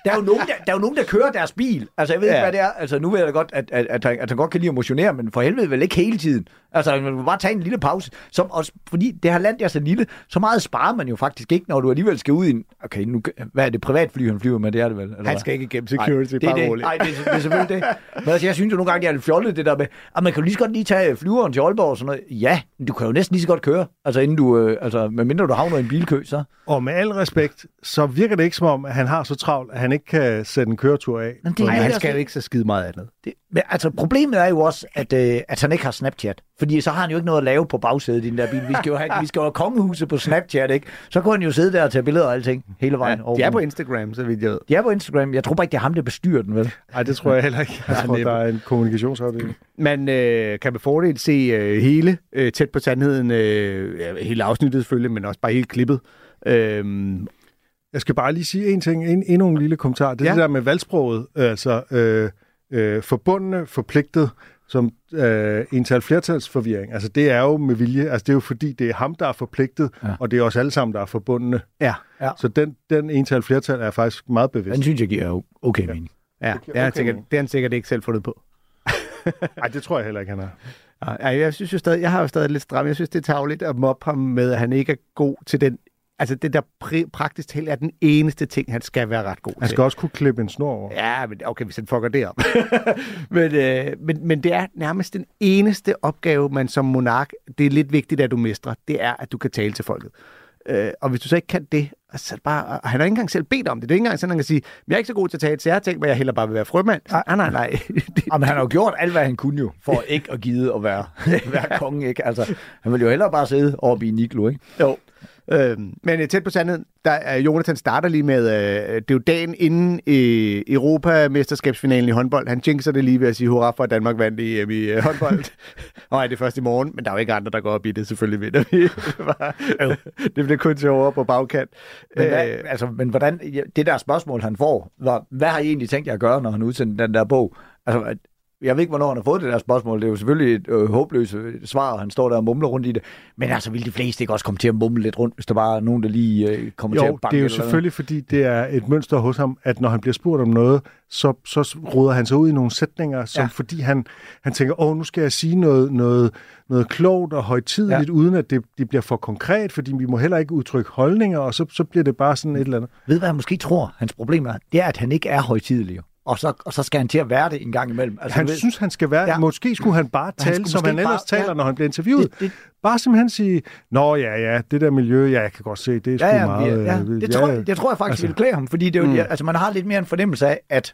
der, er jo nogen, der, der er jo nogen, der kører deres bil. Altså, jeg ved ja. ikke, hvad det er. Altså, nu ved jeg da godt, at, at, at, han, at han godt kan lide at motionere, men for helvede vel ikke hele tiden. Altså, man må bare tage en lille pause. Som også, fordi det her land er så lille, så meget sparer man jo faktisk ikke, når du alligevel skal ud i en... Okay, nu, hvad er det privatfly, han flyver med? Det er det vel? Eller Han hvad? skal ikke igennem security, det er bare det. roligt. Nej, det, er- det er selvfølgelig det. Men altså, jeg synes jo nogle gange, det er lidt fjollet, det der med, at man kan jo lige så godt lige tage flyveren til Aalborg og sådan noget. Ja, men du kan jo næsten lige så godt køre. Altså, inden du, øh, altså, medmindre du havner i en bilkø, så... Og med al respekt, så virker det ikke som om, at han har så travlt, at han ikke kan sætte en køretur af. Men det Nej, han skal jo ikke så skide meget andet. Det, men altså, problemet er jo også, at, øh, at han ikke har Snapchat. Fordi så har han jo ikke noget at lave på bagsædet i den der bil. Vi skal jo have, vi skal jo have kongehuset på Snapchat, ikke? Så kunne han jo sidde der og tage billeder og alting hele vejen Ja, over. de er på Instagram, så vidt jeg ved. de er på Instagram. Jeg tror bare ikke, det er ham, der bestyrer den, vel? Nej, det tror jeg heller ikke. Jeg Ja, tror, der er en kommunikationsafdeling. Man øh, kan med fordel se øh, hele øh, tæt på sandheden, øh, hele afsnittet selvfølgelig, men også bare hele klippet. Øhm, Jeg skal bare lige sige en ting, en, endnu en lille kommentar. Det er ja. det der med valgsproget, altså øh, øh, forbundne, forpligtet, som øh, ental flertalsforvirring. Altså det er jo med vilje, altså det er jo fordi, det er ham, der er forpligtet, Ja. ja. og det er os alle sammen, der er forbundne. ja, Ja. Så den, den ental flertal er faktisk meget bevidst. Den synes jeg giver jo okay mening. ja Okay, det, er han okay. sikkert, det er han sikkert ikke selv fundet på. Nej, det tror jeg heller ikke, han er. Ja, jeg synes jo stadig, jeg har jo stadig lidt stram. Jeg synes, det er tageligt at mobbe ham med, at han ikke er god til den. Altså det der pri- praktisk talt er den eneste ting, han skal være ret god Han til. skal også kunne klippe en snor over. Ja, men okay, hvis han fucker det op. men, øh, men, men det er nærmest den eneste opgave, man som monark, det er lidt vigtigt, at du mestrer, det er, at du kan tale til folket. Øh, og hvis du så ikke kan det, så bare, og han har ikke engang selv bedt om det. Det er ikke engang sådan, at han kan sige, jeg er ikke så god til at tale, så jeg har tænkt mig, jeg heller bare vil være frømand. Nej, nej, nej. Det- Jamen, han har jo gjort alt, hvad han kunne jo, for ikke at gide at være, være konge, ikke? Altså, han ville jo hellere bare sidde oppe i Niklo, ikke? Jo. Øhm, men øh, tæt på sandheden, der er Jonathan starter lige med, øh, det er jo dagen inden øh, Europamesterskabsfinalen i håndbold. Han jinxer det lige ved at sige hurra for, at Danmark vandt i, øh, i øh, håndbold. Og nej, det er først i morgen, men der er jo ikke andre, der går op i det. Selvfølgelig vinder vi. Det bliver kun sjovere på bagkant. Men, hvad, Øh, altså, men hvordan, det der spørgsmål, han får, var, hvad har I egentlig tænkt jer at gøre, når han udsender den der bog? Altså, jeg ved ikke, hvornår han har fået det der spørgsmål. Det er jo selvfølgelig et øh, håbløst øh, svar, og han står der og mumler rundt i det. Men altså, vil de fleste ikke også komme til at mumle lidt rundt, hvis der bare er nogen, der lige øh, kommer til Jo, at banke det er jo eller noget? selvfølgelig, fordi det er et mønster hos ham, at når han bliver spurgt om noget, så, så ruder han sig ud i nogle sætninger, som Ja. fordi han, han tænker, åh, nu skal jeg sige noget, noget, noget klogt og højtidligt, ja. uden at det, det bliver for konkret, fordi vi må heller ikke udtrykke holdninger, og så, så bliver det bare sådan et eller andet. Ved hvad jeg måske tror, hans problem er? Det er, at han ikke er højtidelig. Og så, og så skal han til at være det en gang imellem. Altså, Han ved- synes, han skal være... Ja. Ja. Måske skulle han bare tale, skulle som han ellers bare- taler, ja. når han bliver interviewet. Det- det- Bare simpelthen sige, nå ja, ja, det der miljø, ja, jeg kan godt se, det er sgu ja, ja, meget... ja, øh, det, tror, jeg, det tror jeg faktisk altså, ville klæde ham, fordi det er jo, mm. altså, man har lidt mere en fornemmelse af, at,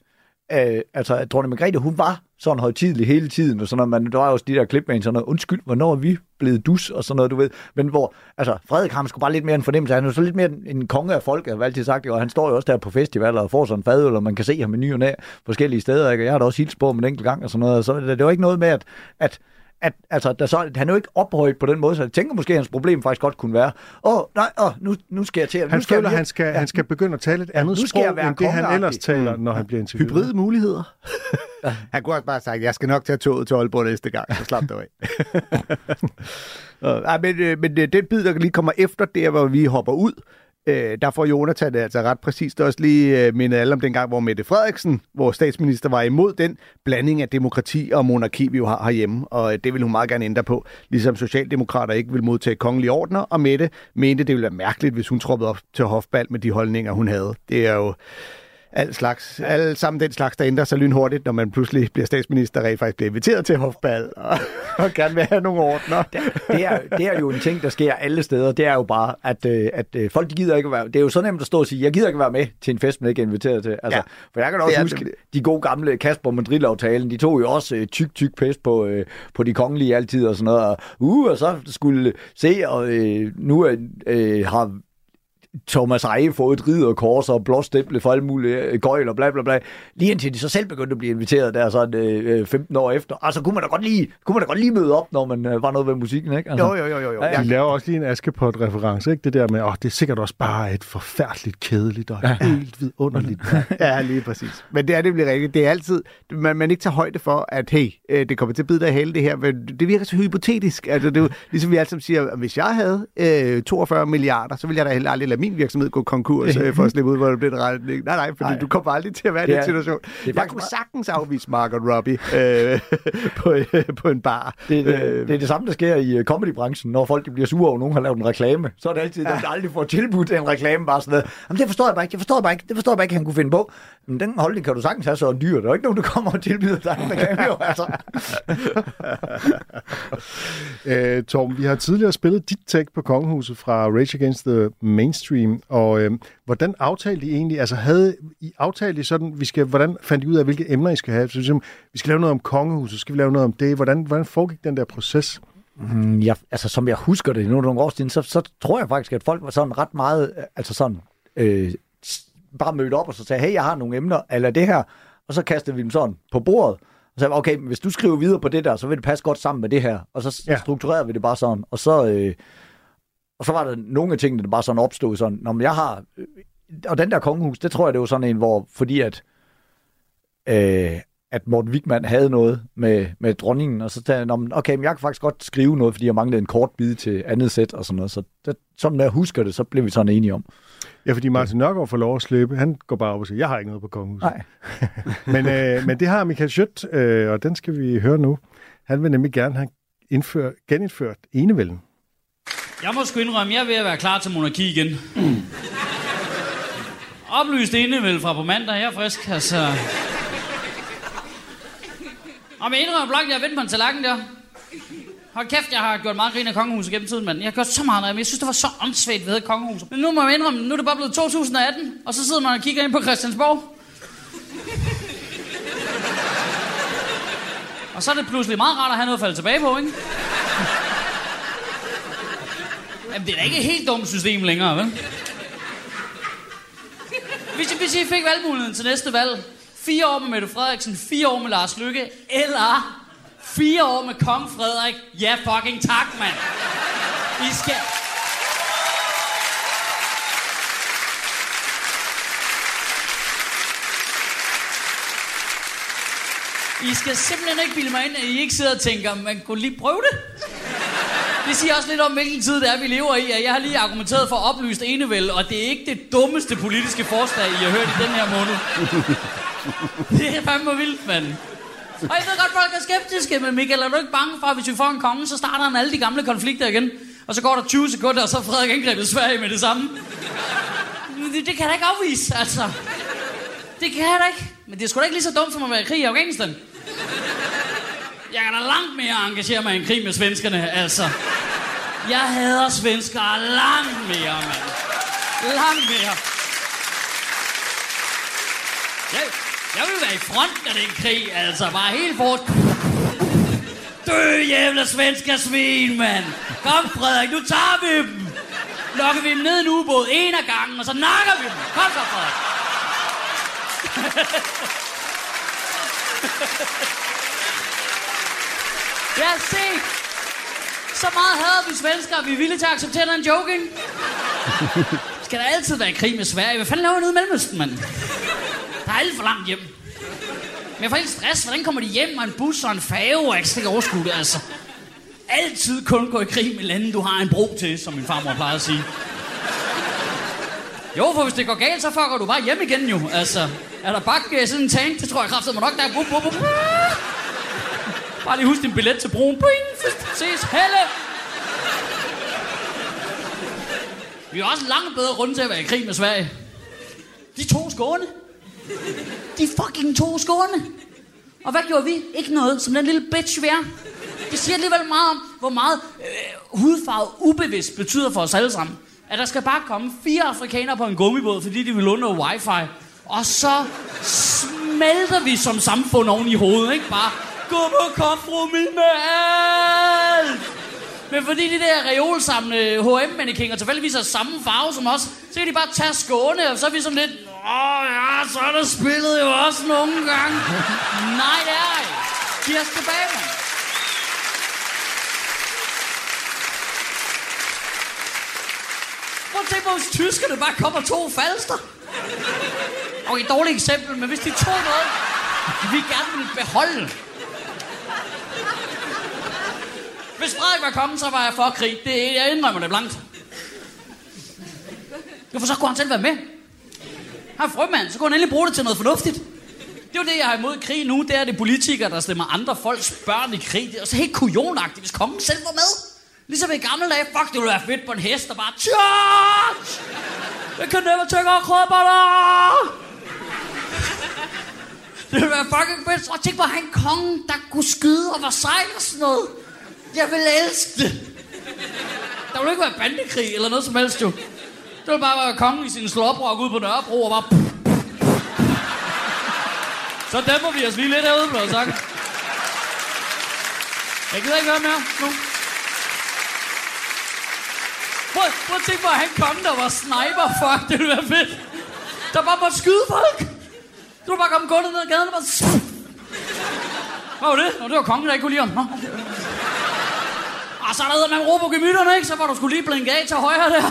øh, altså, at dronning Margrethe, hun var sådan højtidelig hele tiden, og sådan noget, man, der var jo også de der klip med en sådan noget, undskyld, hvornår er vi blevet dus, og sådan noget, du ved, men hvor, altså, Frederik har skulle bare lidt mere en fornemmelse, han er jo så lidt mere en, en konge af folket, har altid sagt, og han står jo også der på festivaler og får sådan en fadøl, og man kan se ham i ny og næ, forskellige steder, ikke? og jeg har da også hilst på ham en enkelt gang, og sådan noget, og så det, det var ikke noget med, at, at at altså, der så, han er jo ikke ophøjet på den måde, så jeg tænker måske, at hans problem faktisk godt kunne være, åh, nej, åh, nu, nu skal jeg til at... Han nu skal føler, jeg, han skal, han skal begynde at tale et andet nu skal sprog, jeg være end det, han ellers taler, når han bliver interviewet. hybride muligheder. Han kunne også bare have sagt, jeg skal nok tage toget til Aalborg næste gang, så slap det af. Øh, Ej, men, øh, men øh, den bid, der lige kommer efter, der hvor vi hopper ud, øh, der får Jonathan det altså ret præcist. Også lige øh, mindet alle om den gang, hvor Mette Frederiksen, hvor statsminister var imod den blanding af demokrati og monarki, vi jo har herhjemme, og øh, det vil hun meget gerne ændre på, ligesom Socialdemokrater ikke vil modtage kongelige ordner, og Mette mente, det ville være mærkeligt, hvis hun troppede op til hofbal med de holdninger, hun havde. Det er jo alt slags, alle sammen den slags, der ændrer sig lynhurtigt, når man pludselig bliver statsminister, rent faktisk bliver inviteret til hofbal, og, og gerne vil have nogle ordner. det, det, er, det er jo en ting, der sker alle steder. Det er jo bare, at, øh, at øh, folk de gider ikke være... Det er jo så nemt at stå og sige, jeg gider ikke være med til en fest, man ikke er inviteret til. Altså, Ja. For jeg kan også huske, det. de gode gamle Kasper Madrid-aftalen, de tog jo også øh, tyk, tyk pest på, øh, på de kongelige altid og sådan noget. Og, uh, og så skulle se, og øh, nu øh, øh, har Thomas Eje fået et ridderkors og blåstemple for alle mulige øh, gøjl og bla bla bla. Lige indtil de så selv begyndte at blive inviteret der sådan øh, 15 år efter. Altså kunne man da godt lige, kunne man da godt lige møde op, når man øh, var noget ved musikken, ikke? Altså, Jo, jo, jo, jo. jo. Ja, ja. De laver også lige en Askepot-reference, ikke? Det der med, åh, det er sikkert også bare et forfærdeligt kedeligt og helt vidunderligt. Ja, lige præcis. Men det er det bliver rigtigt. Det er altid, man, man ikke tager højde for, at hey, øh, det kommer til at bide dig i halen det her, men det virker så hypotetisk. Altså, det er jo, ligesom vi altid siger, hvis jeg havde øh, 42 milliarder, så ville jeg da heller aldrig lade min virksomhed gå konkurs øh, for at slippe ud, hvor det blev en regning. Nej, nej, fordi nej. Du kommer aldrig til at være i Det den situation. det er Jeg kunne meget- sagtens afvise Margot Robbie øh, på, øh, på en bar. Det, det, Øh, det er det samme, der sker i comedybranchen, når folk de bliver sure over, nogen har lavet en reklame. Så er det altid, at de aldrig får tilbudt en reklame, bare sådan noget. Jamen, det forstår jeg bare ikke, det forstår jeg bare ikke, det forstår jeg bare ikke, han kunne finde på. Men den holdning kan du sagtens have så dyr. Der er ikke nogen, der kommer og tilbyder dig en reklame, jo, altså. Øh, Torben, vi har tidligere spillet dit take på Kongehuset fra Rage Against the Mainstream, og øh, hvordan aftalte I egentlig, altså havde I aftalt I sådan, vi skal, hvordan fandt I ud af, hvilke emner I skal have? Så ligesom, vi skal lave noget om Kongehuset, skal vi lave noget om det? Hvordan, hvordan foregik den der proces? Mm, ja, altså, som jeg husker det, nu nogle år siden, så, så tror jeg faktisk, at folk var sådan ret meget, øh, altså sådan, øh, bare mødt op og så sagde, hey, jeg har nogle emner, eller det her, og så kastede vi dem sådan på bordet, og så sagde, okay, hvis du skriver videre på det der, så vil det passe godt sammen med det her, og så ja. strukturerede vi det bare sådan, og så, øh, og så var der nogle af tingene, der bare sådan opstod sådan, Nå, men jeg har, øh, og den der kongehus, det tror jeg, det var sådan en, hvor, fordi at, øh, at Morten Wigman havde noget med, med dronningen, og så sagde jeg, "Nå, men okay, men jeg kan faktisk godt skrive noget, fordi jeg manglede en kort bid til andet sæt og sådan noget. Så det, som jeg husker det, så blev vi sådan enige om. Ja, fordi Martin Nørgaard får lov at slippe. Han går bare op og siger, jeg har ikke noget på Kongehuset. Nej. men, øh, men det har Michael Schødt, øh, og den skal vi høre nu. Han vil nemlig gerne have indfør, genindført enevælden. Jeg må sgu indrømme, jeg er ved at være klar til monarki igen. Oplyst enevæld fra på mandag, jeg er frisk, altså. Og jeg indrømmer blot, jeg har vendt på en tallerken der. Hold kæft, jeg har gjort meget grin af kongehuset gennem tiden, mand. Jeg har gjort så meget men jeg synes, det var så åndssvagt, ved kongehuset. Men nu må jeg indrømme, nu er det bare blevet 2018, og så sidder man og kigger ind på Christiansborg. Og så er det pludselig meget rart at have noget at falde tilbage på, ikke? Jamen, det er da ikke et helt dumt system længere, vel? Hvis, hvis I fik valgmuligheden til næste valg, fire år med Mette Frederiksen, fire år med Lars Lykke, eller fire år med Kong Frederik, ja fucking tak, mand. I skal... I skal simpelthen ikke bilde mig ind, at I ikke sidder og tænker, man kunne lige prøve det. Det siger også lidt om, hvilken tid det er, vi lever i. Jeg har lige argumenteret for oplyst enevælde, og det er ikke det dummeste politiske forslag, I har hørt i den her måned. Det er fandme vildt, mand. Og jeg ved godt, folk er skeptiske, men Michael, er du ikke bange for, at hvis vi får en konge, så starter han alle de gamle konflikter igen? Og så går der 20 sekunder, og så er Frederik angrebet Sverige med det samme. Det, det kan jeg da ikke afvise, altså. Det kan jeg da ikke. Men det er sgu da ikke lige så dumt som at være i krig i Afghanistan. Jeg kan da langt mere engagere mig i en krig med svenskerne, altså. Jeg hader svenskere langt mere, mand. Langt mere. Jeg, jeg vil være i front af den krig, altså. Bare helt fort. Dø, jævla svenske svin, mand. Kom, Frederik, nu tager vi dem. Lokker vi dem ned i en ubåd en af gangen, og så nakker vi dem. Kom så, Frederik. Ja, se. Så meget havde vi svenskere, vi er villige til at acceptere den joking. Skal der altid være i krig med Sverige? Hvad fanden laver nede i Mellemøsten, mand? Der er alt for langt hjem. Men jeg får helt stress. Hvordan kommer de hjem med en bus og en fave? Og jeg kan ikke overskue det, altså. Altid kun gå i krig med lande, du har en bro til, som min farmor plejede at sige. Jo, for hvis det går galt, så fucker du bare hjem igen jo. Altså, er der bakke øh, sådan en tank? Det tror jeg kraftedeme nok, der er. Bare lige husk din billet til broen. Boing, ses, helle! Vi har også langt bedre grund til at være i krig med Sverige. De to skåne. De fucking to skåne. Og hvad gjorde vi? Ikke noget, som den lille bitch vi er. Det siger alligevel meget om, hvor meget øh, hudfarve ubevidst betyder for os alle sammen. At der skal bare komme fire afrikanere på en gummibåd, fordi de vil under wifi. Og så smelter vi som samfund oven i hovedet, ikke? Bare, gå på kompromis med alt! Men fordi de der reolsamlende H&M-mannekinger tilfældigvis har samme farve som os, så kan de bare tage skåne, og så er vi sådan lidt, åh ja, så er der spillet jo også nogle gange. Nej, det er ikke. De er tilbage, man. Prøv at tænke på, hvis tyskerne bare kommer to falster. Og et dårligt eksempel, men hvis de tog noget, vi gerne ville beholde. Hvis Frederik var kommet, så var jeg for krig. Det, jeg indrømmer det blankt. Hvorfor så kunne han selv være med? Han er frømand, så kunne han endelig bruge det til noget fornuftigt. Det er jo det, jeg har imod krig nu. Det er det politikere, der stemmer andre folks børn i krig. Det er så helt kujonagtigt, hvis kongen selv var med. Ligesom i gamle dage. Fuck, det ville være fedt på en hest, der bare... Charge! Jeg kan never take our krøbber det ville være fucking fedt. Og tænk på, han konge, der kunne skyde og var sej og sådan noget. Jeg vil elske det. Der ville ikke være bandekrig eller noget som helst, jo. Det ville bare være kongen i sin slåbrok ude på Nørrebro og bare... Så dæmper vi os lige lidt herude, blev sagt. Jeg gider ikke høre mere nu. Prøv, prøv at tænke på, at han kom, der var sniper. Fuck, det ville være fedt. Der bare måtte skyde folk. Du var bare kommet gulvet ned ad gaden og bare... Hvad var det? Nå, det var kongen, der ikke kunne lide ham. Nå. Og så er der man råber gemytterne, ikke? Så var du skulle lige blinke af til højre der.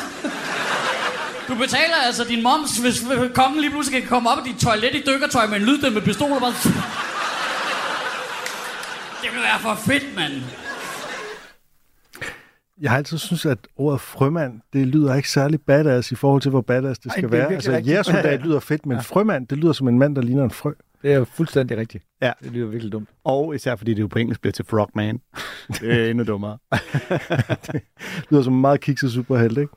Du betaler altså din moms, hvis kongen lige pludselig kan komme op i dit toilet i dykkertøj med en lyddæmpet pistol og bare... Det ville være for fedt, mand. Jeg har altid synes at ordet frømand, det lyder ikke særlig badass i forhold til, hvor badass det Ej, skal det er være. Altså, jægersoldat lyder fedt, men frømand, det lyder som en mand, der ligner en frø. Det er jo fuldstændig rigtigt. Ja. Det lyder virkelig dumt. Og især fordi det jo på engelsk bliver til Frogman. Det er endnu dummere. Det lyder som en meget kikset superhelt, ikke?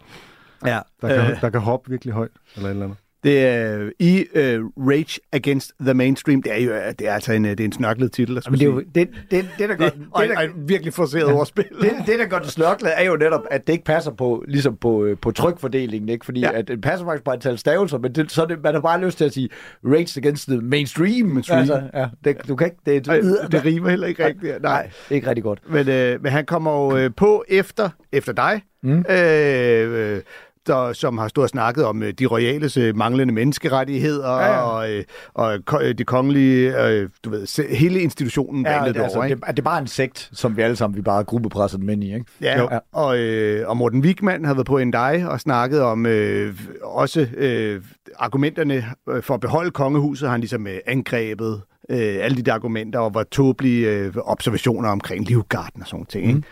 ja. Der kan, Øh, der kan hoppe virkelig højt, eller et eller andet. Det er i uh, Rage Against the Mainstream. Det er jo det er altså en, øh, det er en snørklet titel. at Men skulle det, er jo, det, det, det, der gør, det, og, det, der, og, virkelig forseret ordspil. det, det, der gør det snørklet, er jo netop, at det ikke passer på, ligesom på, øh, på trykfordelingen, ikke? Fordi Ja. ja. at det passer faktisk på antal stavelser, men det, så det, man har bare lyst til at sige Rage Against the Mainstream. Mainstream. Altså, ja, det, du kan ikke... Det, Ej, det rimer heller ikke rigtigt. Nej, det er ikke rigtig godt. Men, øh, men han kommer jo øh, på efter, efter dig, mm. øh, øh, der, som har stået og snakket om øh, de royales øh, manglende menneskerettigheder Ja, ja. og, øh, og ko- øh, de kongelige, øh, du ved, hele institutionen Ja, ja, det, altså, over, ikke? det, det er bare en sekt, som vi alle sammen, vi bare gruppepresser dem ind i, ikke? Ja, Jo. jo. og, øh, og Morten Wigman havde været på en dig og snakket om øh, også øh, argumenterne for at beholde kongehuset, har han ligesom øh, angrebet øh, alle de der argumenter, og hvor tåbelige øh, observationer omkring livgarden og sådan ting. Mm. Ikke?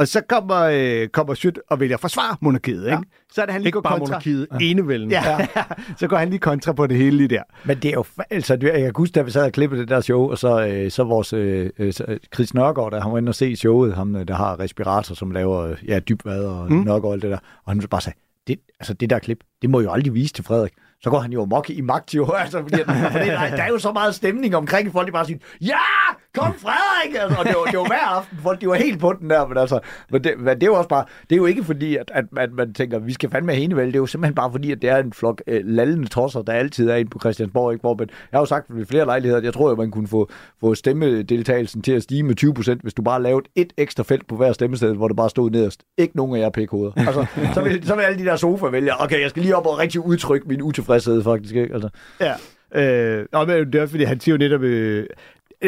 Og så kommer, øh, kommer Sjøt og vælger at forsvare monarkiet. Ja. Ikke? Så er det han lige Ikke går bare kontra. monarkiet, enevælden. Ja, så går han lige kontra på det hele lige der. Men det er jo, altså, jeg kan huske, da vi sad og klippede det der show, og så, øh, så vores øh, øh, så, øh, Chris Nørgaard, der han var inde og se showet, ham øh, der har respirator, som laver ja, dybvad og mm. Nørgaard og alt det der, og han bare sagde, det, altså det der klip, det må jo aldrig vise til Frederik. Så går han jo mok i magt jo, altså, fordi, der, der, er jo så meget stemning omkring, at folk de bare siger, ja, kom Frederik! Altså, og det var, det var hver aften, folk de var helt på den der, men altså, men det, men det er jo også bare, det er jo ikke fordi, at, at, at man tænker, vi skal fandme hende vel, det er jo simpelthen bare fordi, at det er en flok øh, lallende tosser, der altid er inde på Christiansborg, ikke? hvor men jeg har jo sagt ved flere lejligheder, at jeg tror, at man kunne få, få stemmedeltagelsen til at stige med 20% hvis du bare lavede et ekstra felt på hver stemmested, hvor det bare stod nederst. Ikke nogen af jer p-koder. Altså, så, vil, så vil alle de der sofa vælge, okay, jeg skal lige op og rigtig udtrykke min utilfredshed, faktisk. Ikke? Altså, Ja. Øh, og men det er fordi, han siger jo netop... Øh,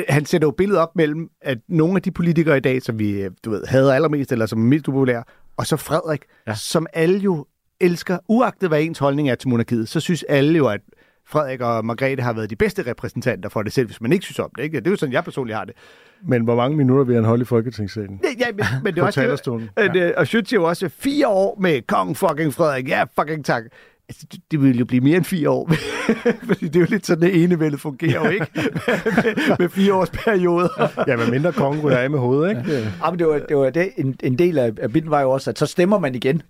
han sætter jo billedet op mellem, at nogle af de politikere i dag, som vi øh, du ved, hader allermest, eller som er mest upopulære, og så Frederik, ja. som alle jo elsker, uagtet hvad ens holdning er til monarkiet, så synes alle jo, at Frederik og Margrethe har været de bedste repræsentanter for det selv, hvis man ikke synes om det. Ikke? Det er jo sådan, jeg personligt har det. Men hvor mange minutter vil han holde i Folketingssalen? Ja, men, men det er også det- talerstolen. Øh, Og Schütz jo også fire år med kong fucking Frederik. Ja, fucking tak. Altså, det- det vil jo blive mere end fire år. Fordi det er jo lidt sådan, det enevældet fungerer jo ikke. med, med fire års perioder. Ja, men mindre kongen ryger af med hovedet, ikke? Ja, men det var, det var det, en, en del af, af biten var jo også, at så stemmer man igen.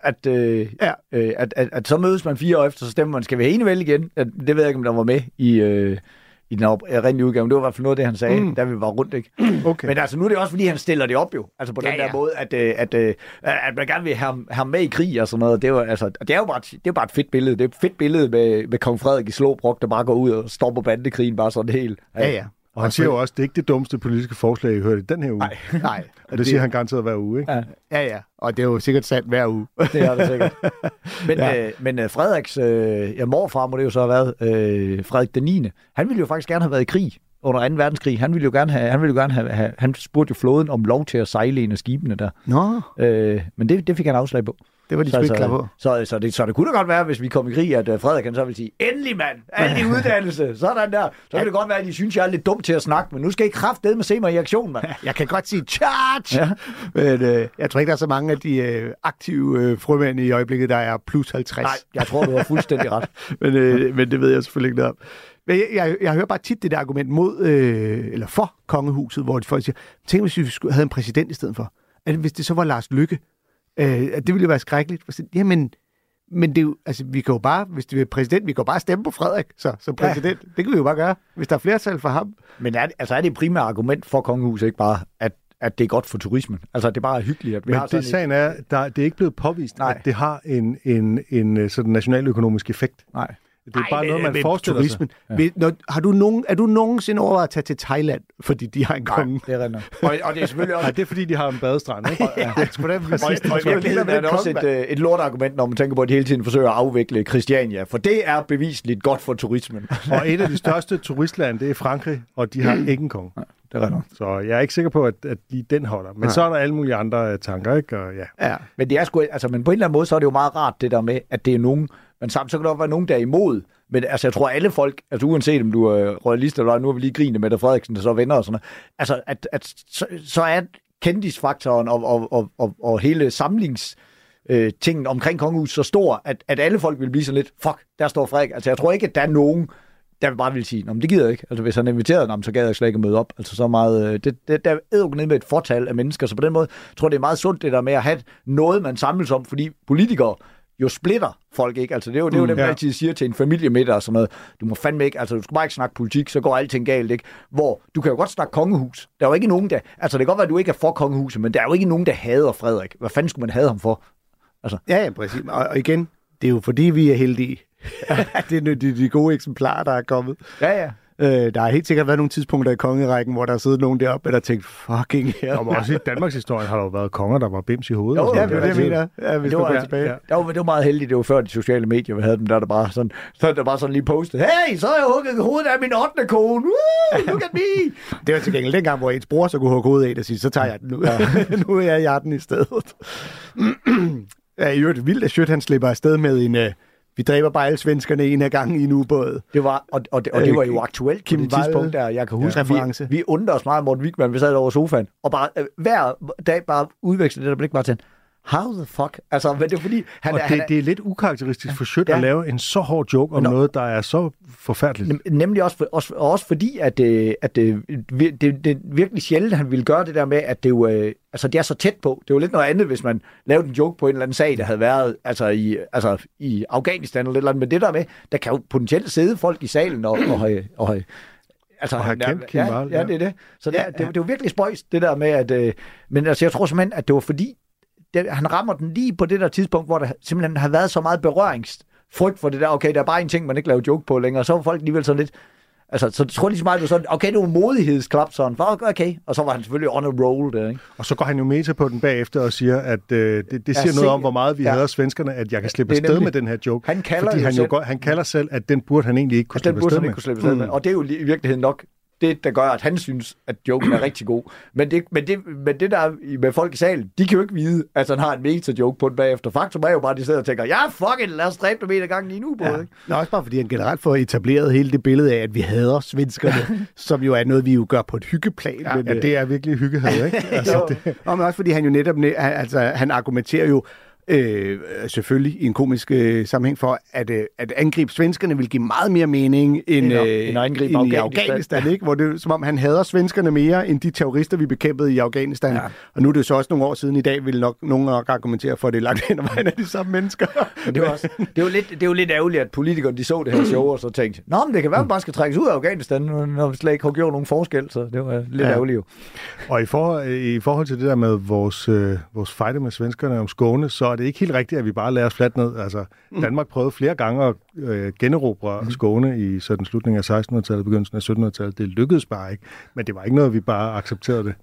at, øh, Ja. øh, at, at, at så mødes man fire år efter, så stemmer man, skal vi have enevælde igen? At, det ved jeg ikke, om der var med i, øh, i den oprindelige udgave, det var i hvert fald noget af det, han sagde, mm. da vi var rundt, ikke? Okay. Men altså, nu er det også, fordi han stiller det op jo. Altså på den Ja, der ja. måde, at, øh, at, øh, at man gerne vil have, ham- med i krig og sådan noget. Det, var, altså, det er jo bare, et- det er bare et fedt billede. Det er et fedt billede med, med kong Frederik i Slåbrok, der bare går ud og stopper bandekrigen bare sådan helt. Ja, ja. Og han siger jo også, at det er ikke det dummeste politiske forslag, I hørte i den her uge. Nej. Nej. Og det siger han garanteret hver uge, ikke? Ja. Ja, ja. Og det er jo sikkert sandt hver uge. Det er det sikkert. Men, Ja. ja. øh, men øh, Frederiks øh, ja, morfar må det jo så have været, øh, Frederik den 9. Han ville jo faktisk gerne have været i krig under 2. verdenskrig. Han ville jo gerne have, han ville jo gerne have, have han spurgte jo flåden om lov til at sejle en af skibene der. Nå, Øh, men det, det fik han afslag på. Det var de sgu ikke klar på. så, så, det, så det kunne da godt være, hvis vi kom i krig, at uh, Frederik han så ville sige, endelig mand, endelig uddannelse, sådan der. Så kan det godt være, at de synes, jeg er lidt dum til at snakke, men nu skal I kraftedeme se mig i aktion, mand. Jeg kan godt sige charge, Ja. men øh, jeg tror ikke, der er så mange af de øh, aktive øh, frømænd i øjeblikket, der er plus 50. Nej, jeg tror, du har fuldstændig ret. men, øh, men det ved jeg selvfølgelig ikke noget om. Men jeg, jeg, jeg hører bare tit det der argument mod, øh, eller for kongehuset, hvor de folk siger, tænk hvis vi havde en præsident i stedet for. At hvis det så var Lars Lykke, øh, at det ville jo være skrækkeligt. Jamen, men det er jo, altså, vi kan jo bare, hvis det er præsident, vi kan jo bare stemme på Frederik så, som præsident. Ja. Det kan vi jo bare gøre, hvis der er flertal for ham. Men er, det- altså, er det primære argument for kongehuset ikke bare, at, at det er godt for turismen? Altså, det er bare hyggeligt, at vi Men har sådan det, sagen er, der, det er ikke blevet påvist, Nej. at det har en, en, en øh, sådan nationaløkonomisk effekt. Nej. Det er bare Ej, noget, man men forestiller turismen. sig. Ja. Når, har du nogen, er du nogensinde overvejet at tage til Thailand, fordi de har en konge? Det er rigtigt. Og, og det er selvfølgelig også... Nej, det er fordi, de har en badestrand, ikke? Ja, det er sgu da Og, præcis. og Det er er også et, øh, et lortargument, når man tænker på, at de hele tiden forsøger at afvikle Christiania. For det er bevisligt godt for turismen. Og et af de største turistlande, det er Frankrig, og de har ikke en konge. Det er rigtigt. Så jeg er ikke sikker på, at, at lige den holder. Men Nej. så er der alle mulige andre øh, tanker, ikke? Og ja. Ja. Men det er sgu, altså, men på en eller anden måde, så er det jo meget rart, det der med, at det er nogen, men samtidig så kan der også være nogen, der er imod. Men altså, jeg tror, alle folk, altså uanset om du er royalist eller nu har vi lige grinet med Mette Frederiksen, der så er venner og sådan noget, altså, at, at så, så er kendisfaktoren og, og, og, og, og hele samlings øh, tingen omkring kongehuset så stor, at, at alle folk vil blive sådan lidt, fuck, der står Frederik. Altså, jeg tror ikke, at der er nogen, der bare vil sige, men det gider jeg ikke. Altså, hvis han inviterede inviteret, så gad jeg slet ikke møde op. Altså, så meget, øh, det, det, der er jo ned med et fortal af mennesker, så på den måde tror jeg, det er meget sundt, det der med at have noget, man samles om, fordi politikere jo splitter folk, ikke? Altså, det er jo, det er jo det, man ja. altid siger til en familiemiddag og sådan noget. Du må fandme ikke, altså, du skal bare ikke snakke politik, så går alting galt, ikke? Hvor du kan jo godt snakke kongehus. Der er jo ikke nogen, der... Altså, det kan godt være, at du ikke er for kongehuset, men der er jo ikke nogen, der hader Frederik. Hvad fanden skulle man have ham for? Ja, ja, præcis. Og, og igen, det er jo fordi, vi er heldige. det er de, de gode eksemplarer, der er kommet. Ja, ja. Øh, der har helt sikkert været nogle tidspunkter i kongerækken, hvor der har siddet nogen deroppe, der har tænkt, fucking her. Og også i Danmarks historie har der jo været konger, der var bims i hovedet. Jo, og Ja, det er det, jeg noget. mener. Ja, hvis Det du var- tilbage. ja. Det var, det var meget heldigt, det var før de sociale medier, vi havde dem, der der bare sådan, så er der bare sådan lige postet, hey, så har jeg hugget hovedet af min 8. kone, Woo, look at me. Det var til gengæld dengang, hvor ens bror så kunne hugge hovedet af og sige, så tager jeg den nu. Ja. nu er jeg den i stedet. ja, i øvrigt vildt, at Schødt, han slipper afsted med en... Vi dræber bare alle svenskerne en af gangen i en ubåd. Det var, og, og, det, og det var jo aktuelt på Kim det Wall- tidspunkt der. Jeg kan huske, Ja, ja, vi, reference. vi undrede os meget, Morten Wigman, vi sad over sofaen, og bare øh, hver dag bare udvekslede det der blik bare til, how the fuck? Altså, men det er fordi, han, Og er, det, han er, det er lidt ukarakteristisk for Schødt Ja. at lave en så hård joke om Nå. noget, der er så forfærdeligt. Nem- Nemlig også, for, også, og også fordi, at, øh, at øh, det, det, det er virkelig sjældent, at han ville gøre det der med, at det jo, øh, altså, det er så tæt på. Det er jo lidt noget andet, hvis man lavede en joke på en eller anden sag, der havde været altså, i, altså, i Afghanistan eller et eller andet. Men det der med, der kan jo potentielt sidde folk i salen og, og, og, og Altså, Og have ja, kendt Kim ja, ja, ja. det er det. Så det, ja, det, det er jo virkelig spøjs, det der med, at... Øh, men altså, jeg tror simpelthen, at det var fordi, det, han rammer den lige på det der tidspunkt, hvor der simpelthen har været så meget berøringsfrygt for det der, okay, der er bare en ting, man ikke laver joke på længere, så var folk alligevel sådan lidt, altså, så tror lige så meget, det var sådan, okay, det var modighedsklap sådan, okay, og så var han selvfølgelig on a roll der, ikke? Og så går han jo meta på den bagefter og siger, at øh, det, det Ja, siger se- noget om, hvor meget vi ja. hader svenskerne, at jeg kan slippe afsted nemlig- med den her joke. Han kalder fordi jo han, selv- jo godt, han kalder selv, at den burde han egentlig ikke kunne den slippe afsted med. ikke kunne slippe afsted med. Og det er jo i virkeligheden nok det, der gør, at han synes, at joken er rigtig god. Men det, men det, men det der er i- med folk i salen, de kan jo ikke vide, at han har en meta-joke på den bagefter. Faktum er jo bare, at de sidder og tænker, ja, fuck it, lad os dræbe dem en af gangen i nu, Ja. ja. ikke? Nå, også bare fordi han generelt får etableret hele det billede af, at vi hader svenskerne, som jo er noget, vi jo gør på et hyggeplan. Ja, men, ja, det er virkelig hyggehad, ikke? Altså, det, Og men også fordi han jo netop, altså han argumenterer jo øh, selvfølgelig i en komisk øh, sammenhæng for, at, øh, at angribe svenskerne vil give meget mere mening end, øh, end at angribe end i Afghanistan. Afghanistan, ikke? hvor det som om han hader svenskerne mere end de terrorister, vi bekæmpede i Afghanistan. Ja. Og nu er det jo så også nogle år siden i dag, vil nok nogen nok argumentere for, at det er langt hen ad vejen af de samme mennesker. Men det er, jo også, det, er jo lidt, det er jo lidt ærgerligt, at politikerne de så det her show og så tænkte, Nå, men det kan være, at man bare skal trækkes ud af Afghanistan, når vi slet ikke har gjort nogen forskel, så det var lidt Ja. ja. ærgerligt jo. Og i, for, i forhold til det der med vores, øh, vores fighter med svenskerne om Skåne, så er det ikke helt rigtigt, at vi bare lader os fladt ned. Altså, Danmark prøvede flere gange at øh, generobre mm. Skåne i sådan slutningen af 1600-tallet, begyndelsen af 1700-tallet. Det lykkedes bare ikke, men det var ikke noget, vi bare accepterede det.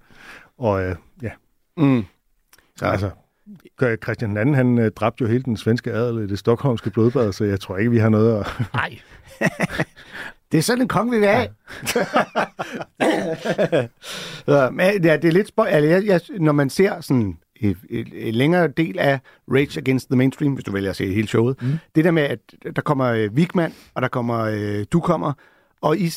Og øh, ja, Mm. så altså, Christian II, han øh, dræbte jo hele den svenske adel i det stokholmske blodbad, så jeg tror ikke, vi har noget at... Nej. det er sådan en konge, vi vil have. ja, men ja, det er lidt spøj... Altså, jeg, jeg, når man ser sådan et, et, et længere del af Rage Against the Mainstream, hvis du vælger at se hele showet, mm. det der med, at der kommer øh, Wigman, og der kommer øh, du kommer, og I,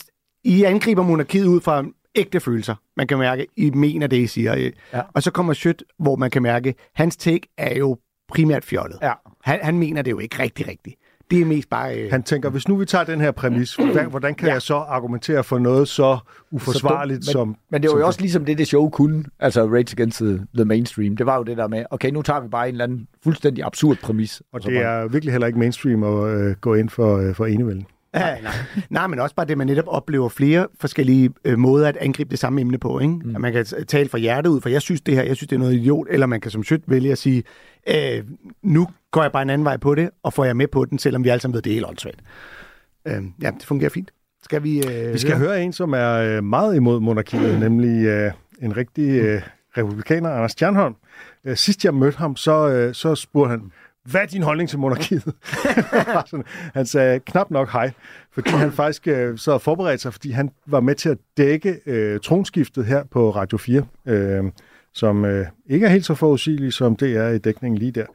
I angriber monarkiet ud fra ægte følelser. Man kan mærke, I mener det, I siger. øh. Ja. Og så kommer Schødt, hvor man kan mærke, hans take er jo primært fjollet. Ja. Han, han mener det jo ikke rigtig rigtigt. Det er mest bare... Øh, Han tænker, hvis nu vi tager den her præmis, hvordan, hvordan kan ja. Jeg så argumentere for noget så uforsvarligt Så dumt, som... men, Men det var jo også ligesom det, det show kunne, altså Rage Against the, the Mainstream. Det var jo det der med, okay, nu tager vi bare en eller anden fuldstændig absurd præmis. Og så det bare- er virkelig heller ikke mainstream at øh, gå ind for, øh, for enevælden. Nej. nej, men også bare det, man netop oplever flere forskellige øh, måder at angribe det samme emne på. Ikke? Mm. At man kan tale fra hjertet ud, for jeg synes det her, jeg synes det er noget idiot, eller man kan som sødt vælge at sige, øh, nu går jeg bare en anden vej på det, og får jeg med på den, selvom vi alle sammen ved, det er helt åndssvagt. Øh, ja, det fungerer fint. Skal vi, øh, Vi skal høre en, som er øh, meget imod monarkiet, nemlig øh, en rigtig øh, republikaner, Anders Stjernholm. Øh, sidst jeg mødte ham, så, øh, så spurgte han, hvad er din holdning til monarkiet? Han sagde knap nok hej, fordi han faktisk øh, så havde forberedt sig, fordi han var med til at dække øh, tronskiftet her på Radio 4, øh, som øh, ikke er helt så forudsigelig, som det er i dækningen lige der.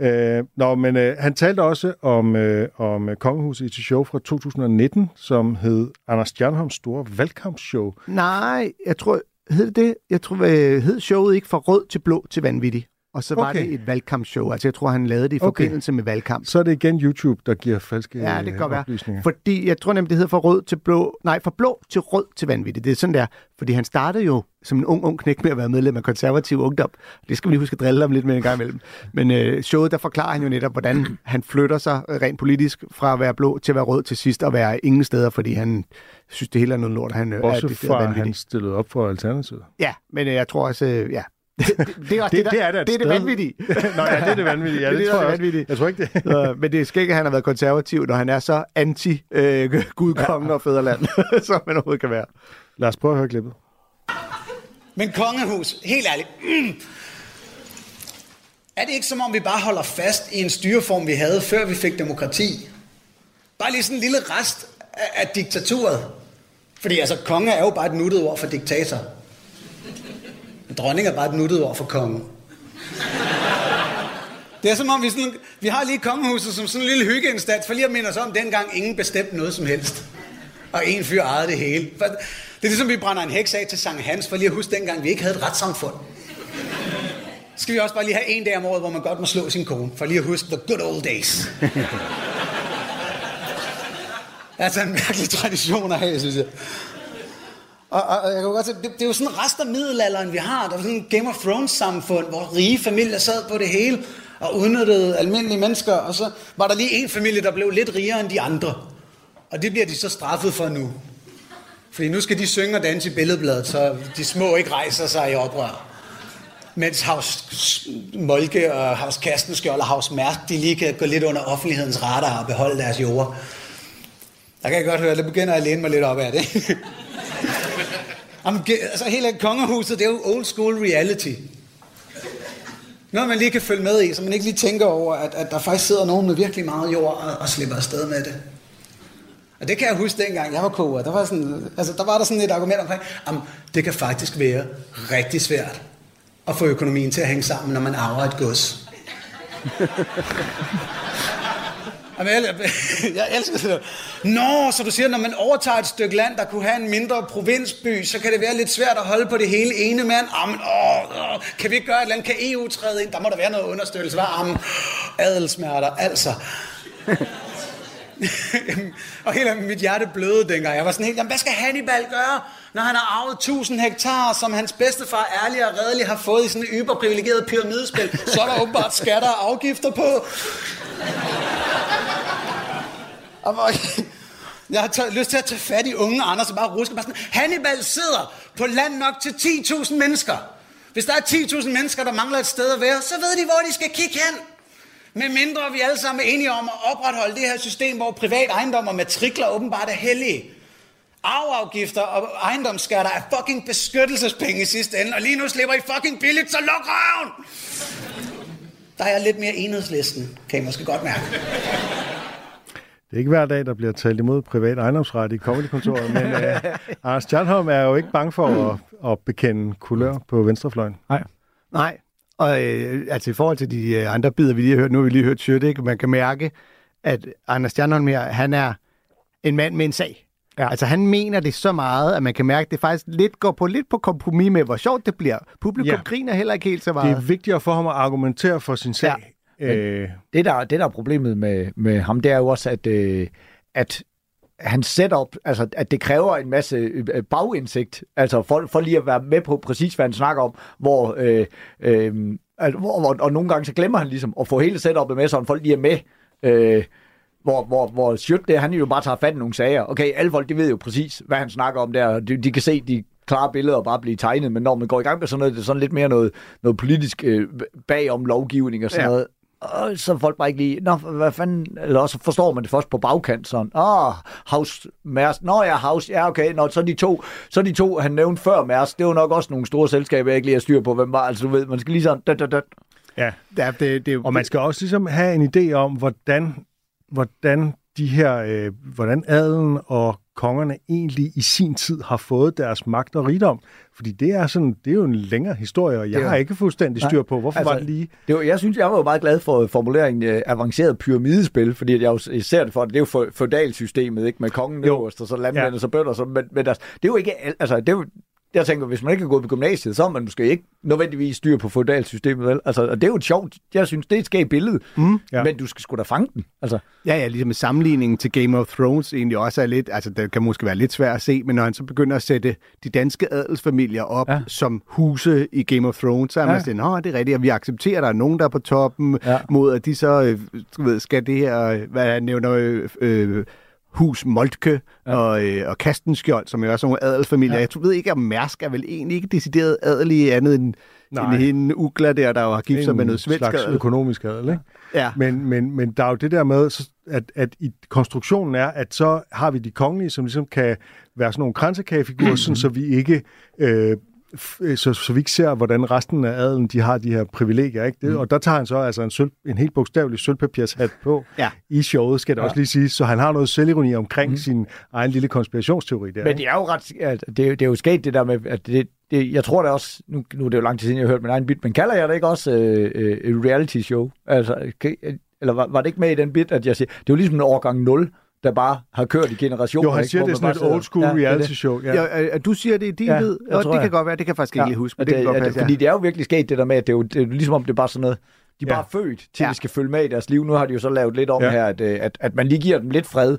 øh, nå, men øh, han talte også om, øh, om Kongehuset i et show fra 2019, som hed Anders Stjernholms store valgkampsshow. Nej, jeg tror, hed det det? Jeg tror, øh, hed showet ikke fra rød til blå til vanvittig. Og så var Okay. det et valgkampshow. Altså, jeg tror, han lavede det i Okay. forbindelse med valgkamp. Så er det igen YouTube, der giver falske Ja, det kan øh, være. oplysninger. Fordi jeg tror nemlig, det hedder fra rød til blå. Nej, fra blå til rød til vanvittigt. Det er sådan der. Fordi han startede jo som en ung, ung knæk med at være medlem af konservativ ungdom. Det skal vi lige huske at drille ham lidt med en gang imellem. Men øh, showet, der forklarer han jo netop, hvordan han flytter sig rent politisk fra at være blå til at være rød til sidst og være ingen steder, fordi han synes, det hele er noget lort. Han, øh, er Bortset decideret fra, han stillede op for Alternativet. Ja, men øh, jeg tror også, øh, ja. Det, det, det er også Det- det, det, det er der, det, er det vanvittige. Nå ja, det er det vanvittige. Ja, Det det, det, tror der jeg også. vanvittigt. Jeg tror ikke det. Så, men det er skægt, at han har været konservativ, når han er så anti-gudkonge øh, og fædreland, som man overhovedet kan være. Lad os prøve at høre klippet. Men kongehus, helt ærligt. Mm. Er det ikke som om, vi bare holder fast i en styreform, vi havde, før vi fik demokrati? Bare lige sådan en lille rest af, af diktaturet. Fordi altså, konge er jo bare et nuttet ord for diktator. Men dronning er bare et nuttet ord for konge. Det er som om, vi, sådan, vi har lige kongehuset som sådan en lille hyggeinstans, for lige at minde os om, dengang ingen bestemte noget som helst. Og en fyr ejede det hele. For Det er ligesom, vi brænder en heks af til Sankt Hans, for lige at huske dengang, vi ikke havde et retssamfund. Så skal vi også bare lige have en dag om året, hvor man godt må slå sin kone, for lige at huske the good old days. altså en mærkelig tradition at have, synes jeg. Og, og, og jeg kan godt se, det, det er jo sådan en rest af middelalderen, vi har. Der var sådan en Game of Thrones-samfund, hvor rige familier sad på det hele og udnyttede almindelige mennesker. Og så var der lige en familie, der blev lidt rigere end de andre. Og det bliver de så straffet for nu. Fordi nu skal de synge og danse i billedbladet, så de små ikke rejser sig i oprør. Mens Havs Molke og Havs Kastenskjold og Havs Mærk, de lige kan gå lidt under offentlighedens radar og beholde deres jord. Der kan jeg godt høre, at det begynder at læne mig lidt op af det. Jamen, altså hele kongehuset, det er jo old school reality. Noget, man lige kan følge med i, så man ikke lige tænker over, at, at der faktisk sidder nogen med virkelig meget jord og, og slipper afsted med det. Og det kan jeg huske dengang, jeg var koger. Der var, sådan, altså, der var der sådan et argument omkring, at det kan faktisk være rigtig svært at få økonomien til at hænge sammen, når man arver et gods. Jamen, jeg, jeg elsker det. Nå, så du siger, når man overtager et stykke land, der kunne have en mindre provinsby, så kan det være lidt svært at holde på det hele ene mand. Jamen, åh, åh, kan vi ikke gøre et eller andet? Kan EU træde ind? Der må der være noget understøttelse. Hvad? Jamen, adelsmærter, altså. og hele mit hjerte bløde dengang. Jeg var sådan helt, jamen, hvad skal Hannibal gøre, når han har arvet 1000 hektar, som hans bedstefar ærlig og redelig har fået i sådan et yberprivilegeret pyramidespil? Så er der åbenbart skatter og afgifter på. Og hvor, jeg har taget, lyst til at tage fat i unge Anders og bare ruske. Bare sådan, Hannibal sidder på land nok til 10.000 mennesker. Hvis der er 10.000 mennesker, der mangler et sted at være, så ved de, hvor de skal kigge hen. Med mindre vi alle sammen er enige om at opretholde det her system, hvor privat ejendom og matrikler åbenbart er hellige. Arveafgifter og ejendomsskatter er fucking beskyttelsespenge i sidste ende, og lige nu slipper I fucking billigt, så luk røven! Der er jeg lidt mere enhedslisten, kan I måske godt mærke. Det er ikke hver dag, der bliver talt imod privat ejendomsret i Comedy-kontoret, men uh, Anders Stjernholm er jo ikke bange for at, at bekende kulør på venstrefløjen. Nej. Nej, og øh, altså i forhold til de øh, andre bidder, vi lige har hørt, nu har vi lige hørt Sjøt, ikke? man kan mærke, at Anders Stjernholm her, han er en mand med en sag. Ja. Altså han mener det så meget, at man kan mærke, at det faktisk lidt går på lidt på kompromis med, hvor sjovt det bliver. Publikum ja. griner heller ikke helt så meget. Det er vigtigere for ham at argumentere for sin sag. Ja. Øh... Det, der, det, der er problemet med, med ham, det er jo også, at, øh, at hans setup, altså at det kræver en masse øh, bagindsigt, altså for, for lige at være med på præcis, hvad han snakker om, hvor, øh, øh, altså, hvor, hvor og nogle gange så glemmer han ligesom at få hele setupet med, så folk lige er med, øh, hvor, hvor, hvor Sjøt, det, han jo bare tager fat i nogle sager. Okay, alle folk, de ved jo præcis, hvad han snakker om der, de, de kan se de klare billeder og bare blive tegnet, men når man går i gang med sådan noget, det er sådan lidt mere noget, noget politisk øh, bagom lovgivning og sådan ja. noget, og så folk bare ikke lige, nå, hvad fanden, eller også forstår man det først på bagkant, sådan, åh, oh, House Mærs, nå ja, House, ja okay, nå, så de to, så de to, han nævnte før Mærs, det var nok også nogle store selskaber, jeg ikke lige har styr på, hvem var, altså du ved, man skal lige sådan, død, død. Ja, ja det, det, og man skal også ligesom have en idé om, hvordan, hvordan de her, øh, hvordan adelen og kongerne egentlig i sin tid har fået deres magt og rigdom. Fordi det er, sådan, det er jo en længere historie, og jeg har ikke fuldstændig styr på, hvorfor altså, var det lige... Det var, jeg synes, jeg var jo meget glad for formuleringen uh, avanceret pyramidespil, fordi jeg jo ser det for, det er jo feudalsystemet, ikke? Med kongen øverst, og så landmænd, ja. så bønder, så, men, men altså, det er jo ikke... Altså, det er jo, jeg tænker, hvis man ikke har gået på gymnasiet, så har man måske ikke nødvendigvis styr på feudalsystemet, vel? Altså, og det er jo et sjovt, jeg synes, det er et skægt billede, mm, ja. men du skal sgu da fange den. Altså. Ja, ja, ligesom sammenligningen til Game of Thrones egentlig også er lidt, altså det kan måske være lidt svært at se, men når han så begynder at sætte de danske adelsfamilier op ja. som huse i Game of Thrones, så er man ja. sådan, det er rigtigt, og vi accepterer, at der er nogen, der er på toppen, ja. mod at de så, øh, ved, skal det her, hvad jeg nævner, øh, øh Hus Moltke ja. og, øh, og Kastenskjold, som jo er nogle adelsfamilier. Ja. Jeg ved ikke, om Mærsk er vel egentlig ikke decideret adelige andet end, end hende Ugla der, der jo har gift sig med noget svensk slags adel. økonomisk adel, ikke? Ja. Men, men, men der er jo det der med, at, at i konstruktionen er, at så har vi de kongelige, som ligesom kan være sådan nogle kransekagefigurer, sådan, så vi ikke Øh, så, så vi ikke ser, hvordan resten af adelen de har de her privilegier. Ikke? Det, mm. Og der tager han så altså en, sølv, en helt bogstavelig sølvpapirshat på ja. i showet, skal det ja. også lige sige. Så han har noget selvironi omkring mm. sin egen lille konspirationsteori der. Men det er jo ret... Det er, det er jo sket det der med, at det, det, jeg tror det også, nu, nu er det jo lang tid siden, jeg har hørt min egen bit, men kalder jeg det ikke også øh, øh, et reality show? Altså, eller var, var det ikke med i den bit, at jeg siger, det er jo ligesom en årgang 0, der bare har kørt i generationer. Jo, han siger, ikke, det er sådan et old school ja, reality show. Ja. Ja, at du siger, det er din ja, ved, og det jeg. kan godt være, det kan jeg faktisk ikke ja, lige huske. Men det, det, kan godt passe, ja. Fordi det er jo virkelig sket det der med, at det er jo, det er ligesom om det er bare sådan noget, de er ja. bare født til, ja. de skal følge med i deres liv. Nu har de jo så lavet lidt om ja. her, at, øh, at, at man lige giver dem lidt fred,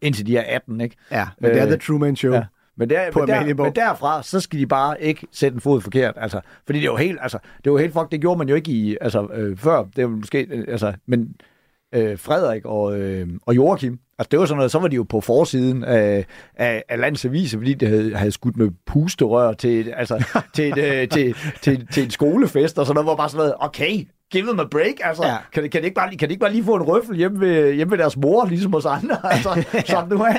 indtil de er 18, ikke? Ja, men det er The Truman Show. Ja. Men, der, men, der, men derfra, så skal de bare ikke sætte en fod forkert. Altså, fordi det er jo helt, altså, det var helt fuck, det gjorde man jo ikke i, altså, øh, før. Det var måske, øh, altså, men øh, Frederik og, øh, og Joachim, Altså det var sådan noget, så var de jo på forsiden af, af, af landsaviser, fordi de havde, havde skudt med pusterør til, altså, til, et, øh, til, til, til en skolefest, og sådan noget, hvor bare sådan noget, okay, give them a break, altså. Ja. Kan, kan, de ikke bare, kan de ikke bare lige få en røffel hjemme ved, hjemme ved deres mor, ligesom hos andre, altså, som nu er.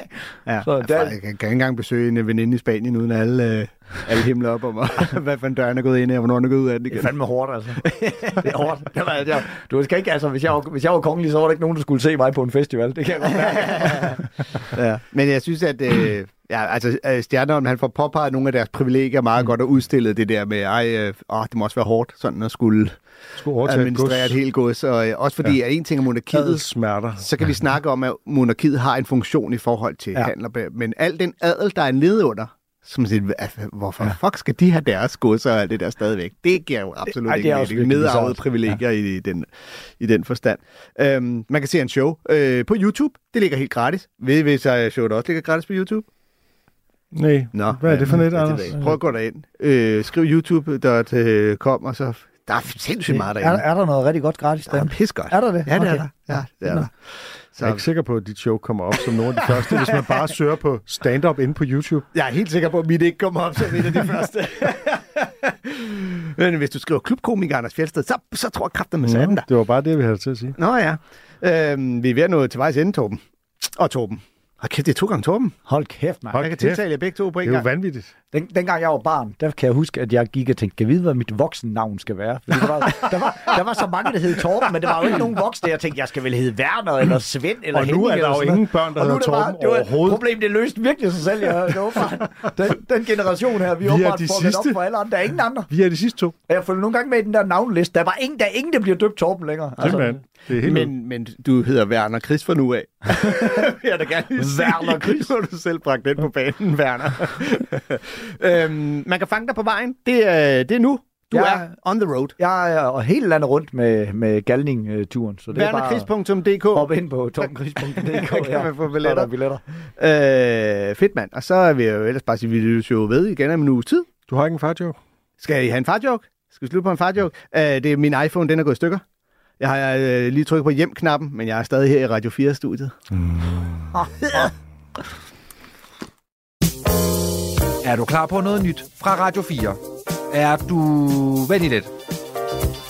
Ja, så der... jeg kan, kan ikke engang besøge en veninde i Spanien, uden alle, øh, alle himler op om, hvad for en dør, han er gået ind i, og hvornår han er gået ud af den Det er igen. fandme hårdt, altså. Det er hårdt. Det var, jeg, du skal ikke, altså, hvis jeg, var, hvis jeg var kongelig, så var der ikke nogen, der skulle se mig på en festival. Det kan jeg godt mærke. Ja. Men jeg synes, at øh, ja, altså, øh, Stjernholm, han får påpeget nogle af deres privilegier meget godt og udstillet det der med, ej, øh, åh, det må også være hårdt, sådan at skulle Skulle administrere et helt gods. Og øh, også fordi, ja. at en ting er monarkiet, Adels smerter. så kan vi snakke om, at monarkiet har en funktion i forhold til ja. Handler. Men al den adel, der er nede under, som siger, altså, hvorfor ja. fuck skal de have deres godser og alt det der stadigvæk? Det giver jo absolut Ej, det er ikke Nedarvede privilegier ja. i, den, i den forstand. Øhm, man kan se en show øh, på YouTube. Det ligger helt gratis. Ved hvis øh, showet også ligger gratis på YouTube? Nej, Nå, hvad er det for net, Anders? Prøv at gå derind. Øh, skriv youtube.com, og så... Der er sindssygt meget Er, derinde. er der noget rigtig godt gratis Der er der? pis godt. Er der det? Ja, det er Okay. der. Ja, det er der. Jeg er ikke sikker på, at dit show kommer op som nogle af de første, hvis man bare søger på stand-up inde på YouTube. Jeg er helt sikker på, at mit ikke kommer op som et af de første. Men hvis du skriver klubkomiker Anders Fjeldsted, så, så tror jeg kraften med sanden der. det var bare det, vi havde til at sige. Nå ja. Øhm, vi er ved at nå til vejs ende, Torben. Og Torben. Og kæft, det er to gange Torben. Hold kæft, mand. Hold Jeg kan kæft. tiltale jer begge to på en Det er jo gang. vanvittigt. Den, dengang jeg var barn, der kan jeg huske, at jeg gik og tænkte, kan vide, hvad mit voksennavn skal være? Fordi der, var, der, var, der var så mange, der hed Torben, men der var jo ikke nogen voksne. Jeg tænkte, jeg skal vel hedde Werner eller Svend eller Og nu Henning er der jo ingen børn, der hedder er bare- Torben det var- overhovedet. Problemet, det løste virkelig sig selv. Jeg, den, den generation her, vi Vi er åbenbart de fucket op sidste. for alle andre. Der er ingen andre. Vi er de sidste to. Jeg følger nogle gange med i den der navneliste. Der var ingen, der, er ingen, der bliver døbt Torben længere. Altså, Simpelthen. Det er helt men, Men, men du hedder Werner Chris fra nu af. jeg da gerne lige. Werner Chris. Nu du selv bragt den på banen, Werner. øhm, man kan fange dig på vejen. Det er, det er nu. Du Ja. er on the road. Jeg er og hele landet rundt med, med Galning-turen. Så det er bare hoppe ind på tomkris.dk. Kan man få billetter. Er billetter. øh, Fedt, mand. Og så vil jeg jo ellers bare sige, at vi lyttes jo ved igen om en uges tid. du har ikke en farjoke? Skal I have en farjoke? Skal vi slutte på en farjoke? Uh, det er min iPhone, den er gået i stykker. Jeg har øh, lige trykket på hjem-knappen, men jeg er stadig her i Radio 4-studiet. Mm. Er du klar på noget nyt fra Radio 4? Er du... Vent lige lidt.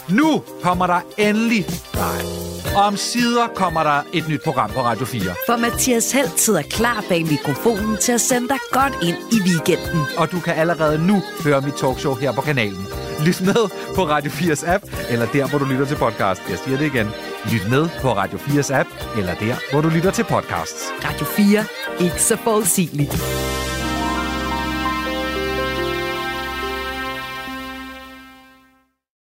Nu kommer der endelig... Nej. Om sider kommer der et nyt program på Radio 4. For Mathias Helt sidder klar bag mikrofonen til at sende dig godt ind i weekenden. Og du kan allerede nu høre mit talkshow her på kanalen. Lyt med på Radio 4's app, eller der, hvor du lytter til podcast. Jeg siger det igen. Lyt med på Radio 4's app, eller der, hvor du lytter til podcasts. Radio 4. Ikke så forudsigeligt.